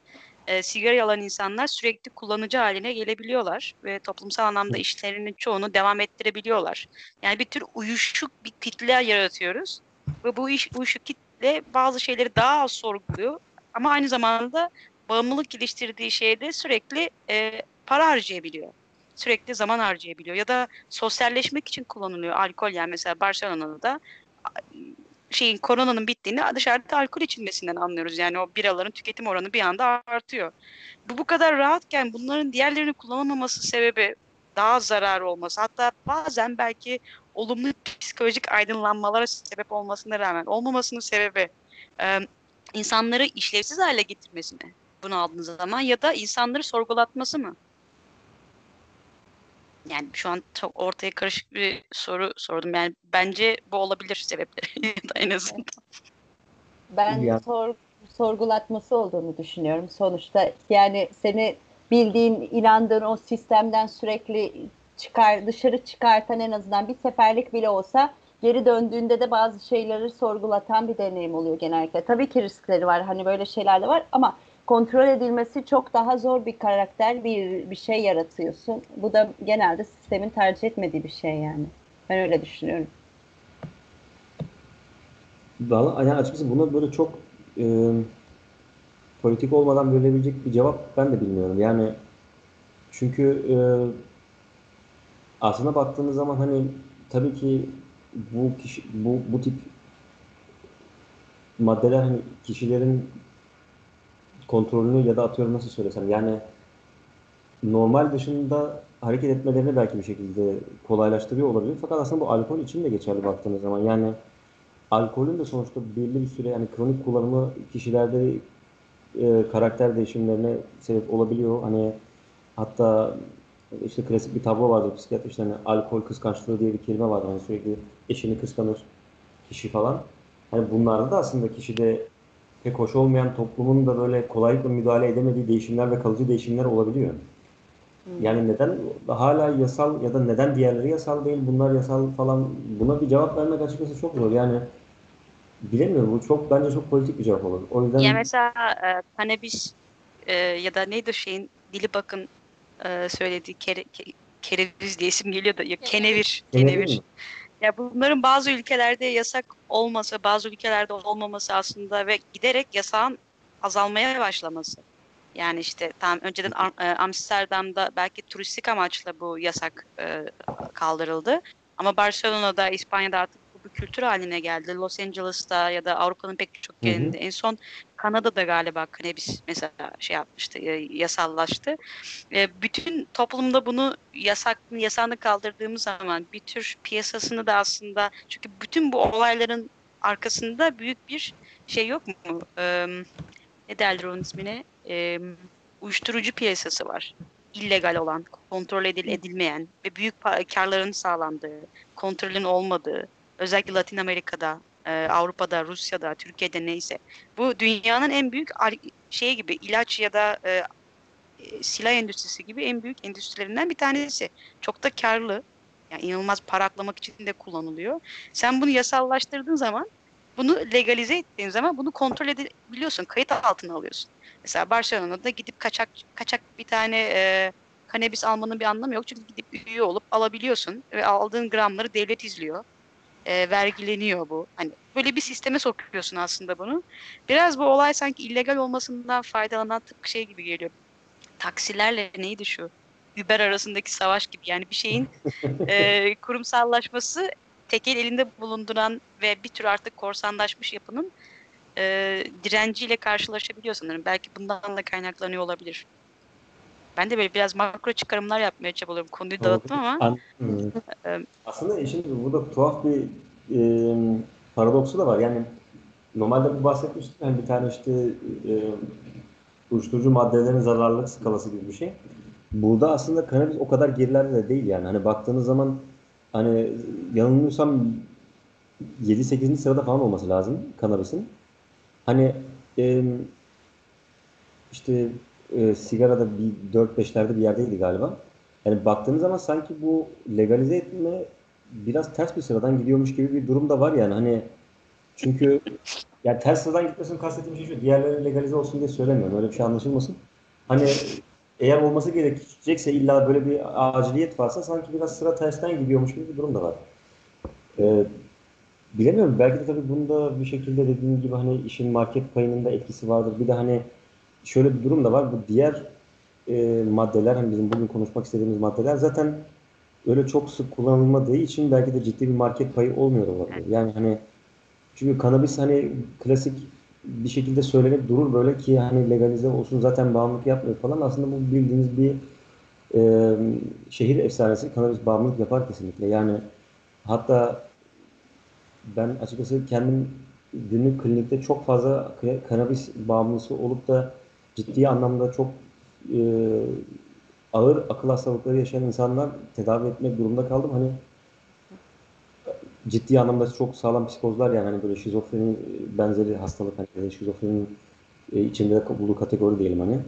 Speaker 1: e, sigara alan insanlar sürekli kullanıcı haline gelebiliyorlar ve toplumsal anlamda işlerinin çoğunu devam ettirebiliyorlar. Yani bir tür uyuşuk bir kitle yaratıyoruz ve bu iş uyuşuk kitle bazı şeyleri daha az sorguluyor ama aynı zamanda bağımlılık geliştirdiği şeyde sürekli e, para harcayabiliyor. Sürekli zaman harcayabiliyor ya da sosyalleşmek için kullanılıyor alkol yani mesela Barcelona'da şeyin koronanın bittiğini dışarıda alkol içilmesinden anlıyoruz. Yani o biraların tüketim oranı bir anda artıyor. Bu bu kadar rahatken bunların diğerlerini kullanamaması sebebi daha zarar olması. Hatta bazen belki olumlu psikolojik aydınlanmalara sebep olmasına rağmen olmamasının sebebi e, insanları işlevsiz hale getirmesi mi? Bunu aldığınız zaman ya da insanları sorgulatması mı? Yani şu an çok ortaya karışık bir soru sordum. Yani bence bu olabilir sebepleri [LAUGHS] en azından.
Speaker 2: Ben
Speaker 3: Ya.
Speaker 2: sor, sorgulatması olduğunu düşünüyorum. Sonuçta yani seni bildiğin, inandığın o sistemden sürekli çıkar dışarı çıkartan en azından bir seferlik bile olsa geri döndüğünde de bazı şeyleri sorgulatan bir deneyim oluyor genellikle. Tabii ki riskleri var. Hani böyle şeyler de var ama kontrol edilmesi çok daha zor bir karakter, bir bir şey yaratıyorsun. Bu da genelde sistemin tercih etmediği bir şey yani. Ben öyle düşünüyorum.
Speaker 3: Vallahi yani açıkçası buna böyle çok e, politik olmadan verilebilecek bir cevap ben de bilmiyorum. Yani çünkü e, aslına baktığımız zaman hani tabii ki bu kişi bu bu tip maddeler hani kişilerin kontrolünü ya da atıyorum nasıl söylesem yani normal dışında hareket etmelerini belki bir şekilde kolaylaştırıyor olabilir. Fakat aslında bu alkol için de geçerli baktığınız zaman. Yani alkolün de sonuçta belli bir süre yani kronik kullanımı kişilerde e, karakter değişimlerine sebep olabiliyor. Hani hatta işte klasik bir tablo vardır psikiyatri işte hani alkol kıskançlığı diye bir kelime var. Hani sürekli eşini kıskanır kişi falan. Hani bunlarda da aslında kişide pek hoş olmayan toplumun da böyle kolaylıkla müdahale edemediği değişimler ve kalıcı değişimler olabiliyor. Yani neden hala yasal ya da neden diğerleri yasal değil bunlar yasal falan buna bir cevap vermek açıkçası çok zor. Yani bilemiyorum bu çok bence çok politik bir cevap olur. O yüzden
Speaker 1: Ya mesela e, kanabis e, ya da neydi şeyin dili bakın e, söylediği kere, ke- kereviz diye isim geliyor da ya kenevir,
Speaker 3: Kenevir
Speaker 1: kenevir. Ya bunların bazı ülkelerde yasak olması, bazı ülkelerde olmaması aslında ve giderek yasağın azalmaya başlaması. Yani işte tam önceden e, Amsterdam'da belki turistik amaçla bu yasak e, kaldırıldı. Ama Barcelona'da, İspanya'da artık bir kültür haline geldi. Los Angeles'ta ya da Avrupa'nın pek çok
Speaker 3: Hı hı.
Speaker 1: yerinde. En son Kanada'da galiba kanabis mesela şey yapmıştı, e, yasallaştı. E, bütün toplumda bunu yasak yasağını kaldırdığımız zaman bir tür piyasasını da aslında çünkü bütün bu olayların arkasında büyük bir şey yok mu? Ne derler onun ismine? Uyuşturucu piyasası var. İllegal olan, kontrol edil edilmeyen ve büyük karların sağlandığı, kontrolün olmadığı, özellikle Latin Amerika'da, e, Avrupa'da, Rusya'da, Türkiye'de neyse. Bu dünyanın en büyük şey gibi ilaç ya da e, silah endüstrisi gibi en büyük endüstrilerinden bir tanesi. Çok da karlı. Yani inanılmaz para aklamak için de kullanılıyor. Sen bunu yasallaştırdığın zaman bunu legalize ettiğin zaman bunu kontrol edebiliyorsun. Kayıt altına alıyorsun. Mesela Barcelona'da gidip kaçak kaçak bir tane e, kanabis almanın bir anlamı yok. Çünkü gidip üye olup alabiliyorsun ve aldığın gramları devlet izliyor. E, vergileniyor bu. Hani böyle bir sisteme sokuyorsun aslında bunu. Biraz bu olay sanki illegal olmasından faydalanan tıpkı şey gibi geliyor taksilerle neydi şu? Uber arasındaki savaş gibi. Yani bir şeyin [LAUGHS] e, kurumsallaşması tekel elinde bulunduran ve bir tür artık korsanlaşmış yapının e, direnciyle karşılaşabiliyor sanırım. Belki bundan da kaynaklanıyor olabilir. Ben de böyle biraz makro çıkarımlar yapmaya çabalıyorum. Konuyu dağıttım ama e,
Speaker 3: Aslında şimdi burada tuhaf bir e, paradoksu da var. Yani normalde bu bahsetmiştik. Yani bir tane işte e, uyuşturucu maddelerin zararlılık skalası gibi bir şey. Burada aslında kanabis o kadar gerilerde de değil yani. Hani baktığınız zaman hani yanılmıyorsam 7-8. sırada falan olması lazım kanabisin. Hani e, işte e, sigarada bir 4-5'lerde bir yerdeydi galiba. Yani baktığınız zaman sanki bu legalize etme biraz ters bir sıradan gidiyormuş gibi bir durum da var yani. Hani çünkü yani ters sıradan gitmesini kastettiğim şey şu. Diğerleri legalize olsun diye söylemiyorum. Öyle bir şey anlaşılmasın. Hani eğer olması gerekecekse illa böyle bir aciliyet varsa sanki biraz sıra tersten gidiyormuş gibi bir durum da var. Ee, bilemiyorum. Belki de tabii bunda bir şekilde dediğim gibi hani işin market payının da etkisi vardır. Bir de hani şöyle bir durum da var. Bu diğer e, maddeler, hani bizim bugün konuşmak istediğimiz maddeler zaten öyle çok sık kullanılmadığı için belki de ciddi bir market payı olmuyor olabilir. Yani hani çünkü kanabis hani klasik bir şekilde söylenip durur böyle ki hani legalize olsun zaten bağımlılık yapmıyor falan. Aslında bu bildiğiniz bir e, şehir efsanesi. Kanabis bağımlılık yapar kesinlikle. Yani hatta ben açıkçası kendim günlük klinikte çok fazla kanabis bağımlısı olup da ciddi anlamda çok e, ağır akıl hastalıkları yaşayan insanlar tedavi etmek durumunda kaldım. Hani ciddi anlamda çok sağlam psikozlar yani hani böyle şizofreni benzeri hastalık hani şizofrenin e, içinde bulduğu kategori diyelim hani.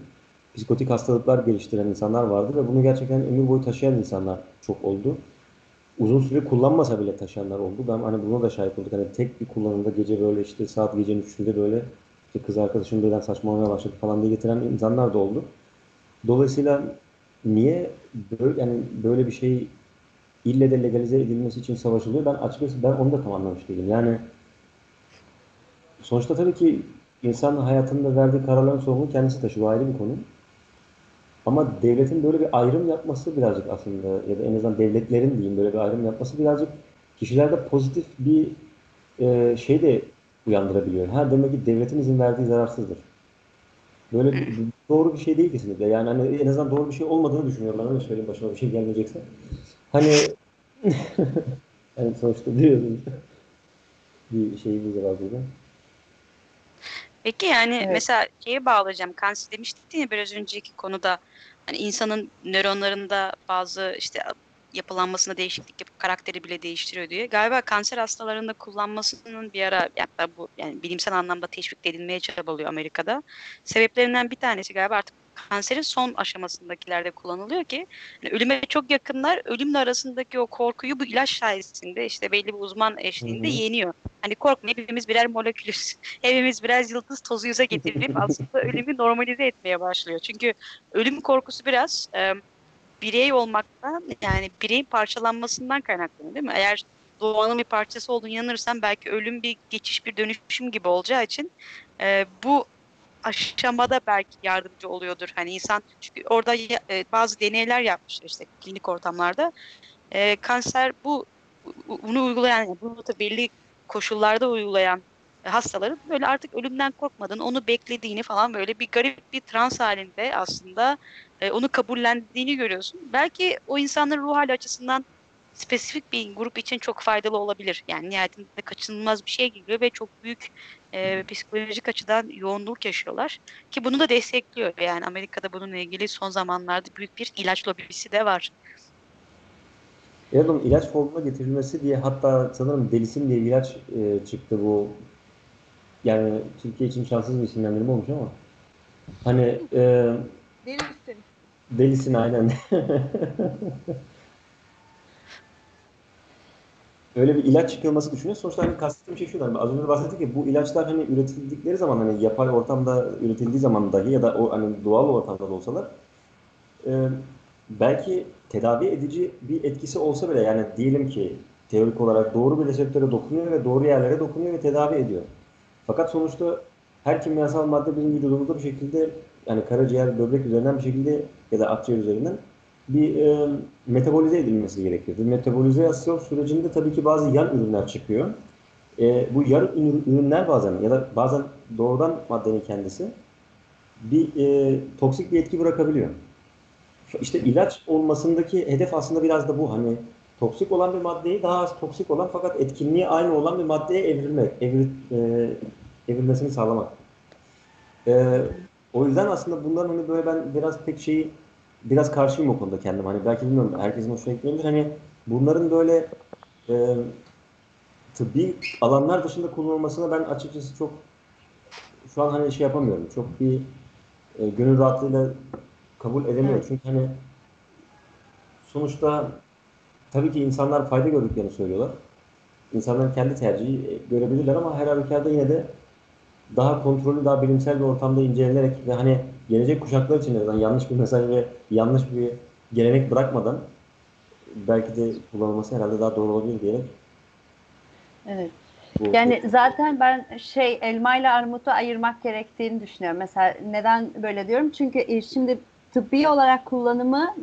Speaker 3: Psikotik hastalıklar geliştiren insanlar vardı ve bunu gerçekten ömür boyu taşıyan insanlar çok oldu. Uzun süre kullanmasa bile taşıyanlar oldu. Ben hani buna da şahit olduk. Hani tek bir kullanımda gece böyle işte saat gecenin üçünde böyle işte kız arkadaşım birden saçmalamaya başladı falan diye getiren insanlar da oldu. Dolayısıyla niye böyle, yani böyle bir şey ille de legalize edilmesi için savaşılıyor? Ben açıkçası ben onu da tam anlamış değilim. Yani sonuçta tabii ki insan hayatında verdiği kararların sorumluluğu kendisi taşıyor. Ayrı bir konu. Ama devletin böyle bir ayrım yapması birazcık aslında ya da en azından devletlerin diyeyim böyle bir ayrım yapması birazcık kişilerde pozitif bir e, şey de uyandırabiliyor. Ha demek ki devletin izin verdiği zararsızdır. Böyle bir, doğru bir şey değil kesinlikle. Yani hani en azından doğru bir şey olmadığını düşünüyorum. Ben öyle söyleyeyim başıma bir şey gelmeyecekse. Hani [LAUGHS] yani sonuçta biliyorsunuz bir şeyimiz var burada.
Speaker 1: Peki yani
Speaker 2: Evet.
Speaker 1: mesela şeye bağlayacağım. Kanser demiştin ya biraz önceki konuda hani insanın nöronlarında bazı işte yapılanmasına değişiklik yapıp karakteri bile değiştiriyor diye. Galiba kanser hastalarında kullanmasının bir ara hatta bu yani bilimsel anlamda teşvik edilmeye çabalıyor Amerika'da. Sebeplerinden bir tanesi galiba artık kanserin son aşamasındakilerde kullanılıyor ki hani ölüme çok yakınlar ölümle arasındaki o korkuyu bu ilaç sayesinde işte belli bir uzman eşliğinde
Speaker 3: Hı hı.
Speaker 1: yeniyor. Hani korkma hepimiz birer molekülüz. [LAUGHS] Hepimiz biraz yıldız tozuyuza getirip [LAUGHS] aslında ölümü normalize etmeye başlıyor. Çünkü ölüm korkusu biraz e, birey olmaktan yani bireyin parçalanmasından kaynaklanıyor değil mi? Eğer doğanın bir parçası olduğunu yanırsan belki ölüm bir geçiş bir dönüşüm gibi olacağı için e, bu aşamada belki yardımcı oluyordur. Hani insan çünkü orada e, bazı deneyler yapmışlar işte klinik ortamlarda. E, kanser bu bu- bunu uygulayan bunu da belli koşullarda uygulayan hastaların böyle artık ölümden korkmadığını, onu beklediğini falan böyle bir garip bir trans halinde aslında e, onu kabullendiğini görüyorsun. Belki o insanların ruh hali açısından spesifik bir grup için çok faydalı olabilir. Yani nihayetinde kaçınılmaz bir şey geliyor ve çok büyük e, psikolojik açıdan yoğunluk yaşıyorlar. Ki bunu da destekliyor. Yani Amerika'da bununla ilgili son zamanlarda büyük bir ilaç lobisi de var.
Speaker 3: Onun ilaç formuna getirilmesi diye hatta sanırım Delisin diye bir ilaç e, çıktı bu. Yani Türkiye için şanssız bir isimlendirme olmuş ama. Hani e,
Speaker 4: Delisin.
Speaker 3: Delisin aynen. [LAUGHS] Öyle bir ilaç çıkılması düşünüyor. Sonuçta hani kastettiğim şey şu. Hani az önce bahsettik ya bu ilaçlar hani üretildikleri zaman hani yapay ortamda üretildiği zaman dahi ya da o hani doğal ortamda da olsalar e, belki tedavi edici bir etkisi olsa bile yani diyelim ki teorik olarak doğru bir reseptöre dokunuyor ve doğru yerlere dokunuyor ve tedavi ediyor. Fakat sonuçta her kimyasal madde bizim vücudumuzda bir şekilde yani karaciğer, böbrek üzerinden bir şekilde ya da akciğer üzerinden bir e, metabolize edilmesi gerekiyor. Bu metabolizasyon sürecinde tabii ki bazı yan ürünler çıkıyor. E, bu yan ürün- ürünler bazen ya da bazen doğrudan maddenin kendisi bir e, toksik bir etki bırakabiliyor. İşte ilaç olmasındaki hedef aslında biraz da bu. Hani toksik olan bir maddeyi daha az toksik olan fakat etkinliği aynı olan bir maddeye evrilmek, evri, e, evrilmesini sağlamak. E, o yüzden aslında bunların hani böyle ben biraz pek şeyi biraz karşıyım o konuda kendim. Hani belki bilmiyorum herkesin hoşuna gitmeyebilir. Hani bunların böyle e, tıbbi alanlar dışında kullanılmasına ben açıkçası çok şu an hani şey yapamıyorum. Çok bir e, gönül rahatlığıyla kabul edemiyorum.
Speaker 2: Evet.
Speaker 3: Çünkü hani sonuçta tabii ki insanlar fayda gördüklerini söylüyorlar. İnsanların kendi tercihi e, görebilirler ama her halükarda yine de daha kontrollü, daha bilimsel bir ortamda incelenerek ve hani gelecek kuşaklar için azından yanlış bir mesaj ve yanlış bir gelenek bırakmadan belki de kullanılması herhalde daha doğru olabilir diyerek
Speaker 2: Evet. Yani zaten ben şey elma ile armutu ayırmak gerektiğini düşünüyorum. Mesela neden böyle diyorum? Çünkü e, şimdi tıbbi olarak kullanımı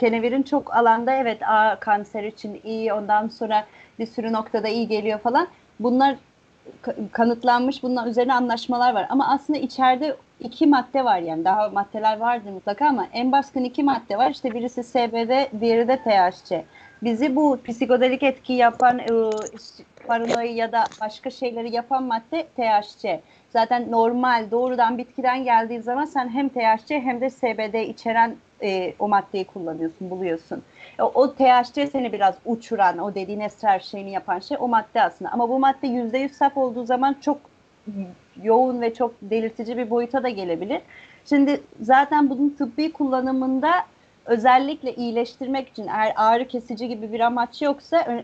Speaker 2: kenevirin çok alanda evet a, kanser için iyi ondan sonra bir sürü noktada iyi geliyor falan. Bunlar ka- kanıtlanmış bunlar üzerine anlaşmalar var. Ama aslında içeride iki madde var yani daha maddeler vardır mutlaka ama en baskın iki madde var. İşte birisi CBD, diğeri de THC. Bizi bu psikodelik etki yapan e, paranoyu ya da başka şeyleri yapan madde THC. Zaten normal doğrudan bitkiden geldiği zaman sen hem THC hem de CBD içeren e, o maddeyi kullanıyorsun, buluyorsun. O, o THC seni biraz uçuran, o dediğin esrar şeyini yapan şey o madde aslında. Ama bu madde %100 saf olduğu zaman çok yoğun ve çok delirtici bir boyuta da gelebilir. Şimdi zaten bunun tıbbi kullanımında özellikle iyileştirmek için eğer ağrı kesici gibi bir amaç yoksa ö-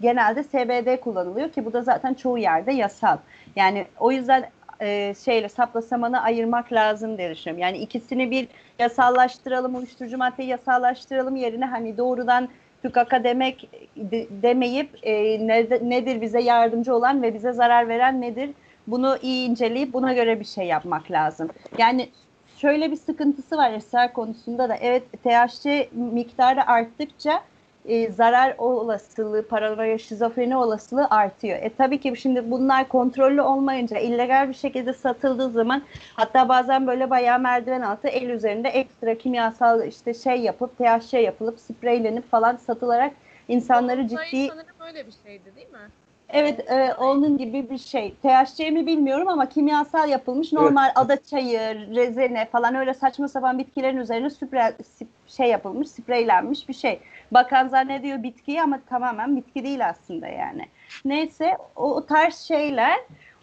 Speaker 2: genelde CBD kullanılıyor ki bu da zaten çoğu yerde yasal. Yani o yüzden e, şeyle sapla samanı ayırmak lazım diye. Yani ikisini bir yasallaştıralım, uyuşturucu maddeyi yasallaştıralım yerine hani doğrudan tükaka demek de- demeyip e, ne- nedir bize yardımcı olan ve bize zarar veren nedir? Bunu iyi inceleyip buna göre bir şey yapmak lazım. Yani şöyle bir sıkıntısı var esrar konusunda da. Evet THC miktarı arttıkça e, zarar olasılığı, paranoya, şizofreni olasılığı artıyor. E tabii ki şimdi bunlar kontrollü olmayınca illegal bir şekilde satıldığı zaman hatta bazen böyle bayağı merdiven altı el üzerinde ekstra kimyasal işte şey yapıp THC yapılıp spreylenip falan satılarak insanları
Speaker 4: Dolunay
Speaker 2: ciddi
Speaker 4: sanırım öyle bir şeydi değil mi?
Speaker 2: Evet, e, onun gibi bir şey. THC mi bilmiyorum ama kimyasal yapılmış normal ada çayı, rezene falan öyle saçma sapan bitkilerin üzerine süpre, şey yapılmış, spreylenmiş bir şey. Bakan zannediyor bitkiyi ama tamamen bitki değil aslında yani. Neyse o, o tarz şeyler.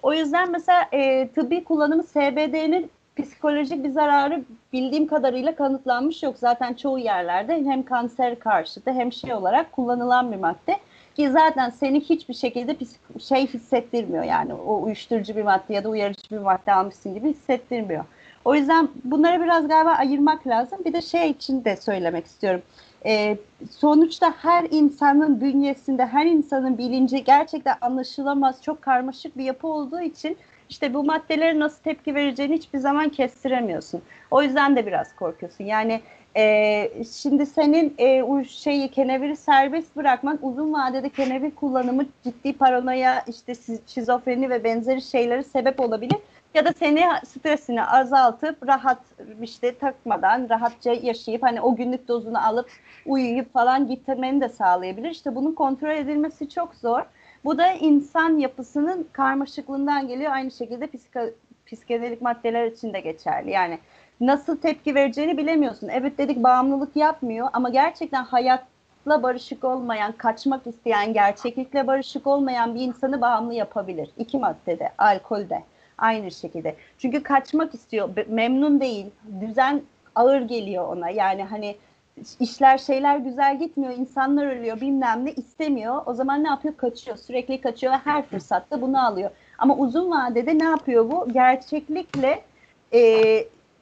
Speaker 2: O yüzden mesela e, tıbbi kullanımı CBD'nin psikolojik bir zararı bildiğim kadarıyla kanıtlanmış yok. Zaten çoğu yerlerde hem kanser karşıtı hem şey olarak kullanılan bir madde. Ki zaten seni hiçbir şekilde şey hissettirmiyor yani o uyuşturucu bir madde ya da uyarıcı bir madde almışsın gibi hissettirmiyor. O yüzden bunları biraz galiba ayırmak lazım. Bir de şey için de söylemek istiyorum. Ee, sonuçta her insanın bünyesinde, her insanın bilinci gerçekten anlaşılamaz, çok karmaşık bir yapı olduğu için işte bu maddelere nasıl tepki vereceğini hiçbir zaman kestiremiyorsun. O yüzden de biraz korkuyorsun. Yani e, şimdi senin e, şeyi keneviri serbest bırakman uzun vadede kenevir kullanımı ciddi paranoya, işte şizofreni ve benzeri şeyleri sebep olabilir. Ya da seni stresini azaltıp rahat işte takmadan rahatça yaşayıp hani o günlük dozunu alıp uyuyup falan gitmeni de sağlayabilir. İşte bunun kontrol edilmesi çok zor. Bu da insan yapısının karmaşıklığından geliyor. Aynı şekilde psikedelik maddeler için de geçerli. Yani nasıl tepki vereceğini bilemiyorsun. Evet dedik bağımlılık yapmıyor ama gerçekten hayatla barışık olmayan, kaçmak isteyen, gerçeklikle barışık olmayan bir insanı bağımlı yapabilir. İki maddede, alkolde aynı şekilde. Çünkü kaçmak istiyor, memnun değil, düzen ağır geliyor ona. Yani hani işler şeyler güzel gitmiyor, insanlar ölüyor bilmem ne istemiyor. O zaman ne yapıyor? Kaçıyor. Sürekli kaçıyor ve her fırsatta bunu alıyor. Ama uzun vadede ne yapıyor bu? Gerçeklikle e,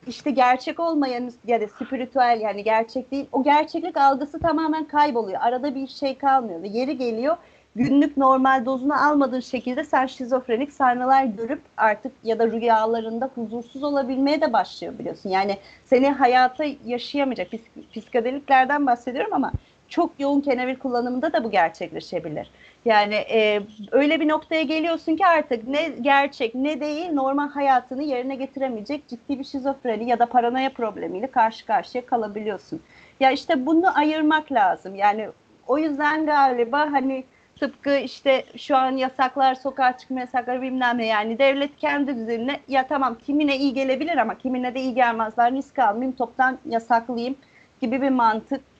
Speaker 2: işte gerçek olmayan ya da spiritüel yani gerçek değil o gerçeklik algısı tamamen kayboluyor. Arada bir şey kalmıyor ve yeri geliyor günlük normal dozunu almadığın şekilde sen şizofrenik sahneler görüp artık ya da rüyalarında huzursuz olabilmeye de başlıyor biliyorsun. Yani seni hayata yaşayamayacak psik psikodeliklerden bahsediyorum ama çok yoğun kenevir kullanımında da bu gerçekleşebilir. Yani e, öyle bir noktaya geliyorsun ki artık ne gerçek ne değil normal hayatını yerine getiremeyecek ciddi bir şizofreni ya da paranoya problemiyle karşı karşıya kalabiliyorsun. Ya işte bunu ayırmak lazım. Yani o yüzden galiba hani tıpkı işte şu an yasaklar, sokağa çıkma yasakları bilmem ne yani devlet kendi düzenine ya tamam kimine iyi gelebilir ama kimine de iyi gelmezler risk almayayım toptan yasaklayayım gibi bir mantık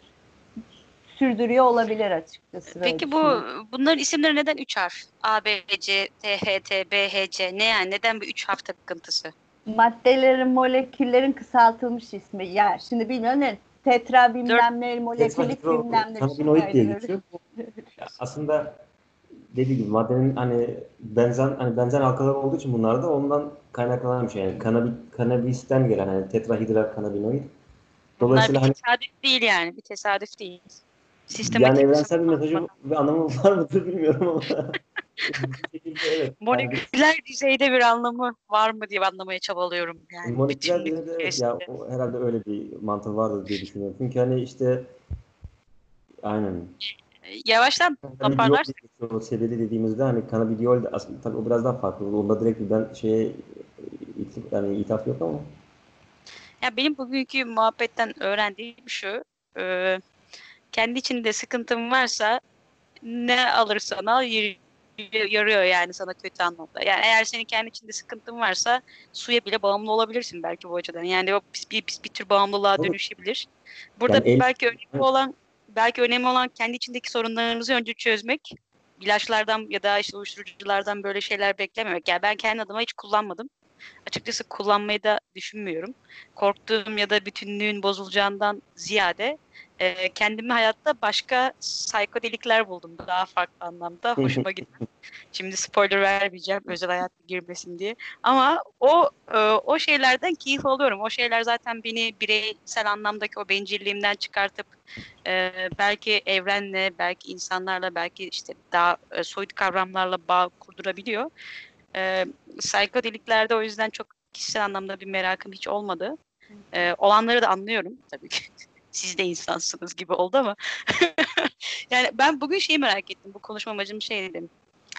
Speaker 2: sürdürüyor olabilir açıkçası.
Speaker 1: Peki bu bunların isimleri neden üç harf? A, B, C, T, H, T, B, H, C. Ne yani? Neden bu üç harf takıntısı?
Speaker 2: Maddelerin, moleküllerin kısaltılmış ismi. Ya şimdi bilmiyorum ne tetra bilmem ne, molekülik bilmem ne.
Speaker 3: Kanabinoid diye geçiyor. Aslında dediği gibi maddenin hani benzen hani benzen halkalar olduğu için bunlar da ondan kaynaklanan bir şey. Yani kanabi, kanabisten gelen hani tetrahidral kanabinoid.
Speaker 1: Dolayısıyla Bunlar bir hani, tesadüf değil yani. Bir tesadüf değil.
Speaker 3: Sistematik yani evrensel bir mesajı ve anlamı [LAUGHS] var mıdır bilmiyorum ama.
Speaker 1: evet, yani. düzeyde bir anlamı var mı diye anlamaya çabalıyorum. Yani
Speaker 3: moleküler düzeyde evet, ya, o, herhalde öyle bir mantığı vardır diye düşünüyorum. Çünkü hani işte aynen.
Speaker 1: Yavaştan toparlarsak.
Speaker 3: O sebeli dediğimizde hani kanabidiol de aslında tabii o biraz daha farklı. Onda direkt ben şeye yani ithaf yok ama.
Speaker 1: Ya benim bugünkü muhabbetten öğrendiğim şu. E, kendi içinde sıkıntın varsa ne alırsan al yarıyor yani sana kötü anlamda. Yani eğer senin kendi içinde sıkıntın varsa suya bile bağımlı olabilirsin belki bu açıdan. Yani o bir, bir, bir tür bağımlılığa dönüşebilir. Burada yani belki el... önemli olan belki önemli olan kendi içindeki sorunlarımızı önce çözmek. İlaçlardan ya da işte uyuşturuculardan böyle şeyler beklememek. Yani ben kendi adıma hiç kullanmadım. Açıkçası kullanmayı da düşünmüyorum. Korktuğum ya da bütünlüğün bozulacağından ziyade e, kendimi hayatta başka psikodelikler buldum daha farklı anlamda. Hoşuma gitti. Şimdi spoiler vermeyeceğim özel hayat girmesin diye. Ama o e, o şeylerden keyif alıyorum. O şeyler zaten beni bireysel anlamdaki o bencilliğimden çıkartıp e, belki evrenle, belki insanlarla, belki işte daha e, soyut kavramlarla bağ kurdurabiliyor. E, psikodeliklerde o yüzden çok kişisel anlamda bir merakım hiç olmadı. E, olanları da anlıyorum tabii ki [LAUGHS] siz de insansınız gibi oldu ama. [LAUGHS] yani ben bugün şeyi merak ettim. Bu konuşma amacım şey dedim.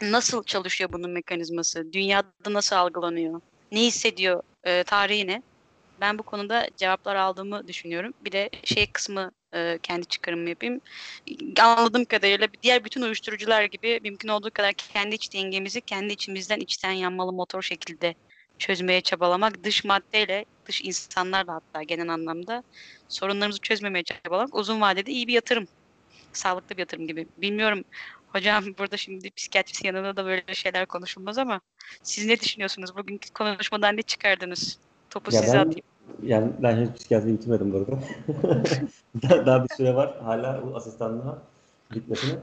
Speaker 1: Nasıl çalışıyor bunun mekanizması? Dünyada nasıl algılanıyor? Ne hissediyor? E, tarihi ne? Ben bu konuda cevaplar aldığımı düşünüyorum. Bir de şey kısmı e, kendi çıkarımı yapayım. Anladığım kadarıyla diğer bütün uyuşturucular gibi mümkün olduğu kadar kendi iç dengemizi kendi içimizden içten yanmalı motor şekilde çözmeye çabalamak, dış maddeyle, dış insanlarla hatta genel anlamda sorunlarımızı çözmemeye çabalamak uzun vadede iyi bir yatırım. Sağlıklı bir yatırım gibi. Bilmiyorum hocam [LAUGHS] burada şimdi psikiyatrist yanında da böyle şeyler konuşulmaz ama siz ne düşünüyorsunuz? Bugünkü konuşmadan ne çıkardınız? Topu
Speaker 3: Ya
Speaker 1: size
Speaker 3: ben-
Speaker 1: atayım.
Speaker 3: Yani ben henüz psikiyatri bitirmedim bu arada. [LAUGHS] daha, daha bir süre var hala bu asistanlığa bitmesine.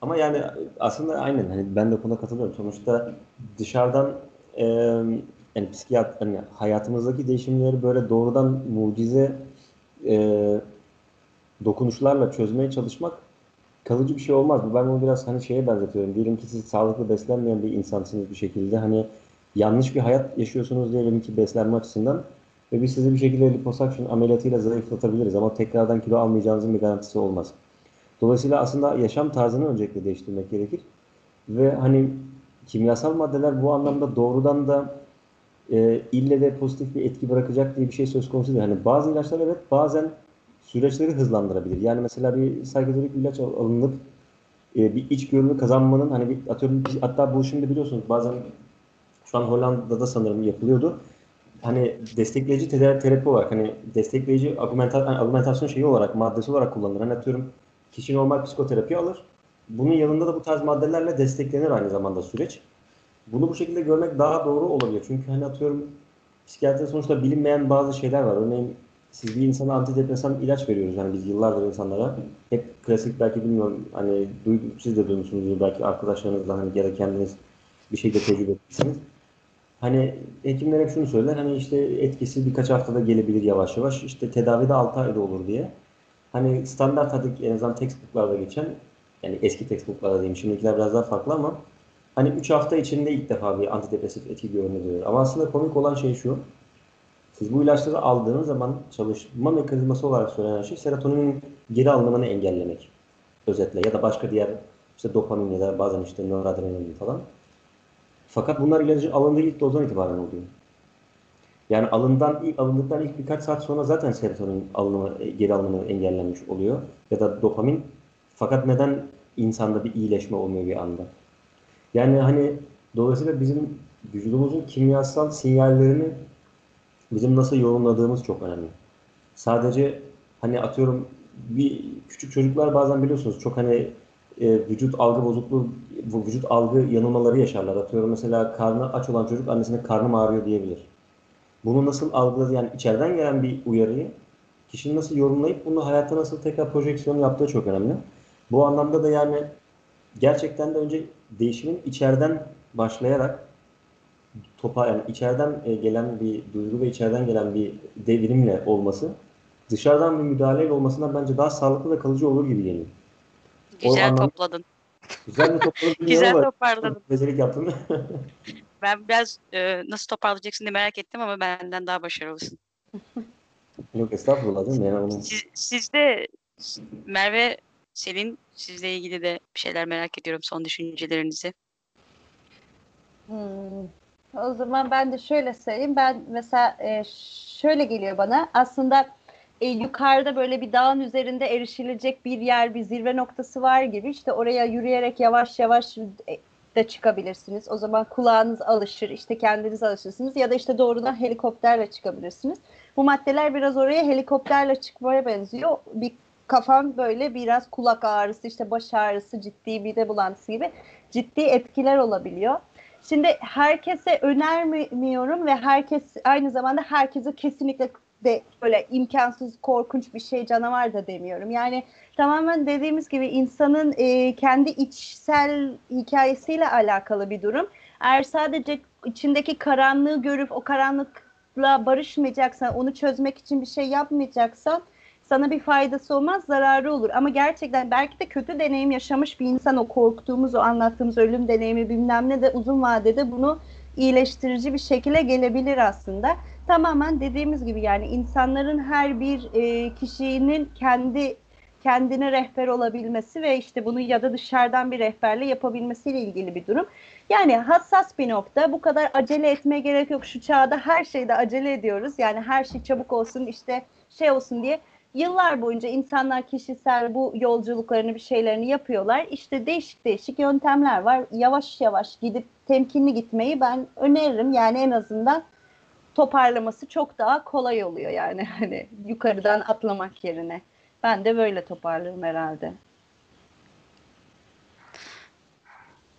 Speaker 3: Ama yani aslında aynen hani ben de konuda katılıyorum. Sonuçta dışarıdan e, yani psikiyat hani hayatımızdaki değişimleri böyle doğrudan mucize e, dokunuşlarla çözmeye çalışmak kalıcı bir şey olmaz. Ben bunu biraz hani şeye benzetiyorum. Diyelim ki siz sağlıklı beslenmeyen bir insansınız bir şekilde. Hani yanlış bir hayat yaşıyorsunuz diyelim ki beslenme açısından. Ve biz sizi bir şekilde liposuction ameliyatıyla zayıflatabiliriz ama tekrardan kilo almayacağınızın bir garantisi olmaz. Dolayısıyla aslında yaşam tarzını öncelikle değiştirmek gerekir. Ve hani kimyasal maddeler bu anlamda doğrudan da e, ille de pozitif bir etki bırakacak diye bir şey söz konusu değil. Hani bazı ilaçlar evet bazen süreçleri hızlandırabilir. Yani mesela bir psikodelik ilaç al- alınıp e, bir iç görünü kazanmanın hani bir atıyorum hatta bu şimdi biliyorsunuz bazen şu an Hollanda'da sanırım yapılıyordu hani destekleyici tedavi terapi olarak hani destekleyici argumenta, hani argumentasyon şeyi olarak maddesi olarak kullanılır. Hani atıyorum kişi normal psikoterapi alır. Bunun yanında da bu tarz maddelerle desteklenir aynı zamanda süreç. Bunu bu şekilde görmek daha doğru olabilir. Çünkü hani atıyorum psikiyatri sonuçta bilinmeyen bazı şeyler var. Örneğin siz bir insana antidepresan ilaç veriyoruz. Yani biz yıllardır insanlara. Hep klasik belki bilmiyorum hani duydu, siz de duymuşsunuzdur belki arkadaşlarınızla hani ya da kendiniz bir şeyde tecrübe etmişsiniz. Hani hekimler hep şunu söyler hani işte etkisi birkaç haftada gelebilir yavaş yavaş işte tedavide 6 ayda olur diye. Hani standart hadi en azından textbooklarda geçen yani eski textbooklarda diyeyim şimdikiler biraz daha farklı ama hani 3 hafta içinde ilk defa bir antidepresif etki görünüyor. Ama aslında komik olan şey şu. Siz bu ilaçları aldığınız zaman çalışma mekanizması olarak söylenen şey serotoninin geri alınımını engellemek. Özetle ya da başka diğer işte dopamin ya da bazen işte noradrenalin falan. Fakat bunlar ilacı alındığı ilk dozdan itibaren oluyor. Yani alından ilk alındıktan ilk birkaç saat sonra zaten serotonin alınımı, e, geri alınımı engellenmiş oluyor. Ya da dopamin. Fakat neden insanda bir iyileşme olmuyor bir anda? Yani hani dolayısıyla bizim vücudumuzun kimyasal sinyallerini bizim nasıl yorumladığımız çok önemli. Sadece hani atıyorum bir küçük çocuklar bazen biliyorsunuz çok hani e, vücut algı bozukluğu, vücut algı yanılmaları yaşarlar. Atıyorum mesela karnı aç olan çocuk annesine karnım ağrıyor diyebilir. Bunu nasıl algıladı yani içeriden gelen bir uyarıyı kişinin nasıl yorumlayıp bunu hayatta nasıl tekrar projeksiyon yaptığı çok önemli. Bu anlamda da yani gerçekten de önce değişimin içeriden başlayarak topa yani içeriden e, gelen bir duygu ve içeriden gelen bir devrimle olması dışarıdan bir müdahaleyle olmasından bence daha sağlıklı ve kalıcı olur gibi geliyor.
Speaker 1: Güzel
Speaker 3: anlam-
Speaker 1: topladın.
Speaker 3: Güzel bir topladım [LAUGHS]
Speaker 1: Güzel toparladın. [LAUGHS]
Speaker 3: becerik yaptım. [LAUGHS]
Speaker 1: Ben biraz e, nasıl toparlayacaksın diye merak ettim ama benden daha başarılısın.
Speaker 3: Yok estağfurullah değil mi? Yani onun...
Speaker 1: Siz, sizde Merve, Selin sizle ilgili de bir şeyler merak ediyorum son düşüncelerinizi.
Speaker 2: Hmm. O zaman ben de şöyle söyleyeyim. Ben mesela e, şöyle geliyor bana. Aslında e, yukarıda böyle bir dağın üzerinde erişilecek bir yer, bir zirve noktası var gibi. İşte oraya yürüyerek yavaş yavaş e, de çıkabilirsiniz. O zaman kulağınız alışır, işte kendiniz alışırsınız ya da işte doğrudan helikopterle çıkabilirsiniz. Bu maddeler biraz oraya helikopterle çıkmaya benziyor. Bir kafam böyle biraz kulak ağrısı, işte baş ağrısı, ciddi mide bulantısı gibi ciddi etkiler olabiliyor. Şimdi herkese önermiyorum ve herkes aynı zamanda herkese kesinlikle de böyle imkansız, korkunç bir şey canavar da demiyorum. Yani tamamen dediğimiz gibi insanın e, kendi içsel hikayesiyle alakalı bir durum. Eğer sadece içindeki karanlığı görüp o karanlıkla barışmayacaksan, onu çözmek için bir şey yapmayacaksan sana bir faydası olmaz, zararı olur. Ama gerçekten belki de kötü deneyim yaşamış bir insan o korktuğumuz, o anlattığımız ölüm deneyimi bilmem ne de uzun vadede bunu iyileştirici bir şekilde gelebilir aslında. Tamamen dediğimiz gibi yani insanların her bir e, kişinin kendi kendine rehber olabilmesi ve işte bunu ya da dışarıdan bir rehberle yapabilmesiyle ilgili bir durum. Yani hassas bir nokta. Bu kadar acele etmeye gerek yok. Şu çağda her şeyde acele ediyoruz. Yani her şey çabuk olsun işte şey olsun diye yıllar boyunca insanlar kişisel bu yolculuklarını bir şeylerini yapıyorlar. İşte değişik değişik yöntemler var. Yavaş yavaş gidip temkinli gitmeyi ben öneririm. Yani en azından toparlaması çok daha kolay oluyor yani [LAUGHS] hani yukarıdan atlamak yerine. Ben de böyle toparlarım herhalde.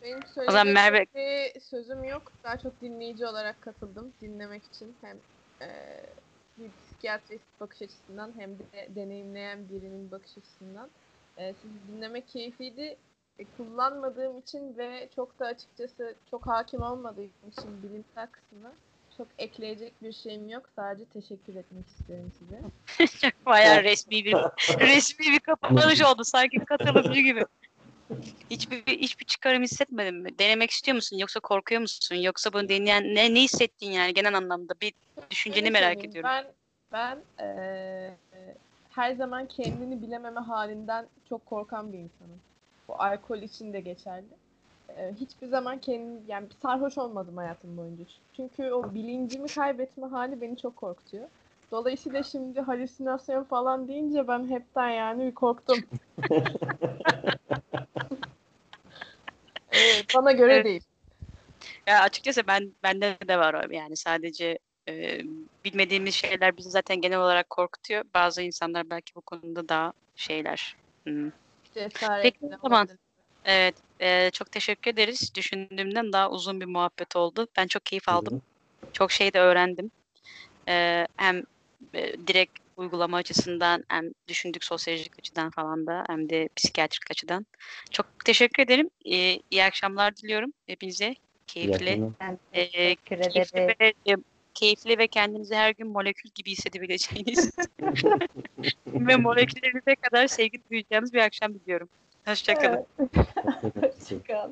Speaker 4: Benim
Speaker 1: O zaman Merve-
Speaker 4: sözüm yok. Daha çok dinleyici olarak katıldım. Dinlemek için hem e, bir psikiyatrist bakış açısından hem de deneyimleyen birinin bakış açısından. E, sizi dinlemek keyifliydi. E, kullanmadığım için ve çok da açıkçası çok hakim olmadığım için bilimsel kısmına çok ekleyecek bir şeyim yok. Sadece teşekkür etmek istiyorum size. [LAUGHS]
Speaker 1: Bayağı resmi bir [LAUGHS] resmi bir kapanış oldu sanki katılımcı gibi. Hiçbir hiçbir çıkarım hissetmedin mi? Denemek istiyor musun yoksa korkuyor musun? Yoksa bunu deneyen ne ne hissettin yani genel anlamda bir düşünceni
Speaker 4: Şöyle
Speaker 1: merak
Speaker 4: söyleyeyim,
Speaker 1: ediyorum.
Speaker 4: Ben ben eee, her zaman kendini bilememe halinden çok korkan bir insanım. Bu alkol için de geçerli. Eee, hiçbir zaman kendim yani sarhoş olmadım hayatım boyunca. Çünkü o bilincimi kaybetme hali beni çok korkutuyor. Dolayısıyla şimdi halüsinasyon falan deyince ben hepten yani bir korktum. [LAUGHS] Evet, bana göre
Speaker 1: Evet.
Speaker 4: değil.
Speaker 1: Ya açıkçası ben bende de var o yani sadece e, bilmediğimiz şeyler bizi zaten genel olarak korkutuyor. Bazı insanlar belki bu konuda daha şeyler. Hmm.
Speaker 4: Cesaret
Speaker 1: Peki, tamam. Evet, e, çok teşekkür ederiz. Düşündüğümden daha uzun bir muhabbet oldu. Ben çok keyif aldım. Çok şey de öğrendim. E, hem e, direkt uygulama açısından hem düşündük sosyolojik açıdan falan da hem de psikiyatrik açıdan. Çok teşekkür ederim. E, iyi akşamlar diliyorum hepinize. Keyifli, e, keyifli ve e, keyifli ve kendinizi her gün molekül gibi hissedebileceğiniz [LAUGHS] ve moleküllerinize kadar sevgi duyacağınız bir akşam diliyorum. Hoşçakalın.
Speaker 2: Evet. [LAUGHS]
Speaker 3: Hoşçakalın.
Speaker 2: Hoşçakal.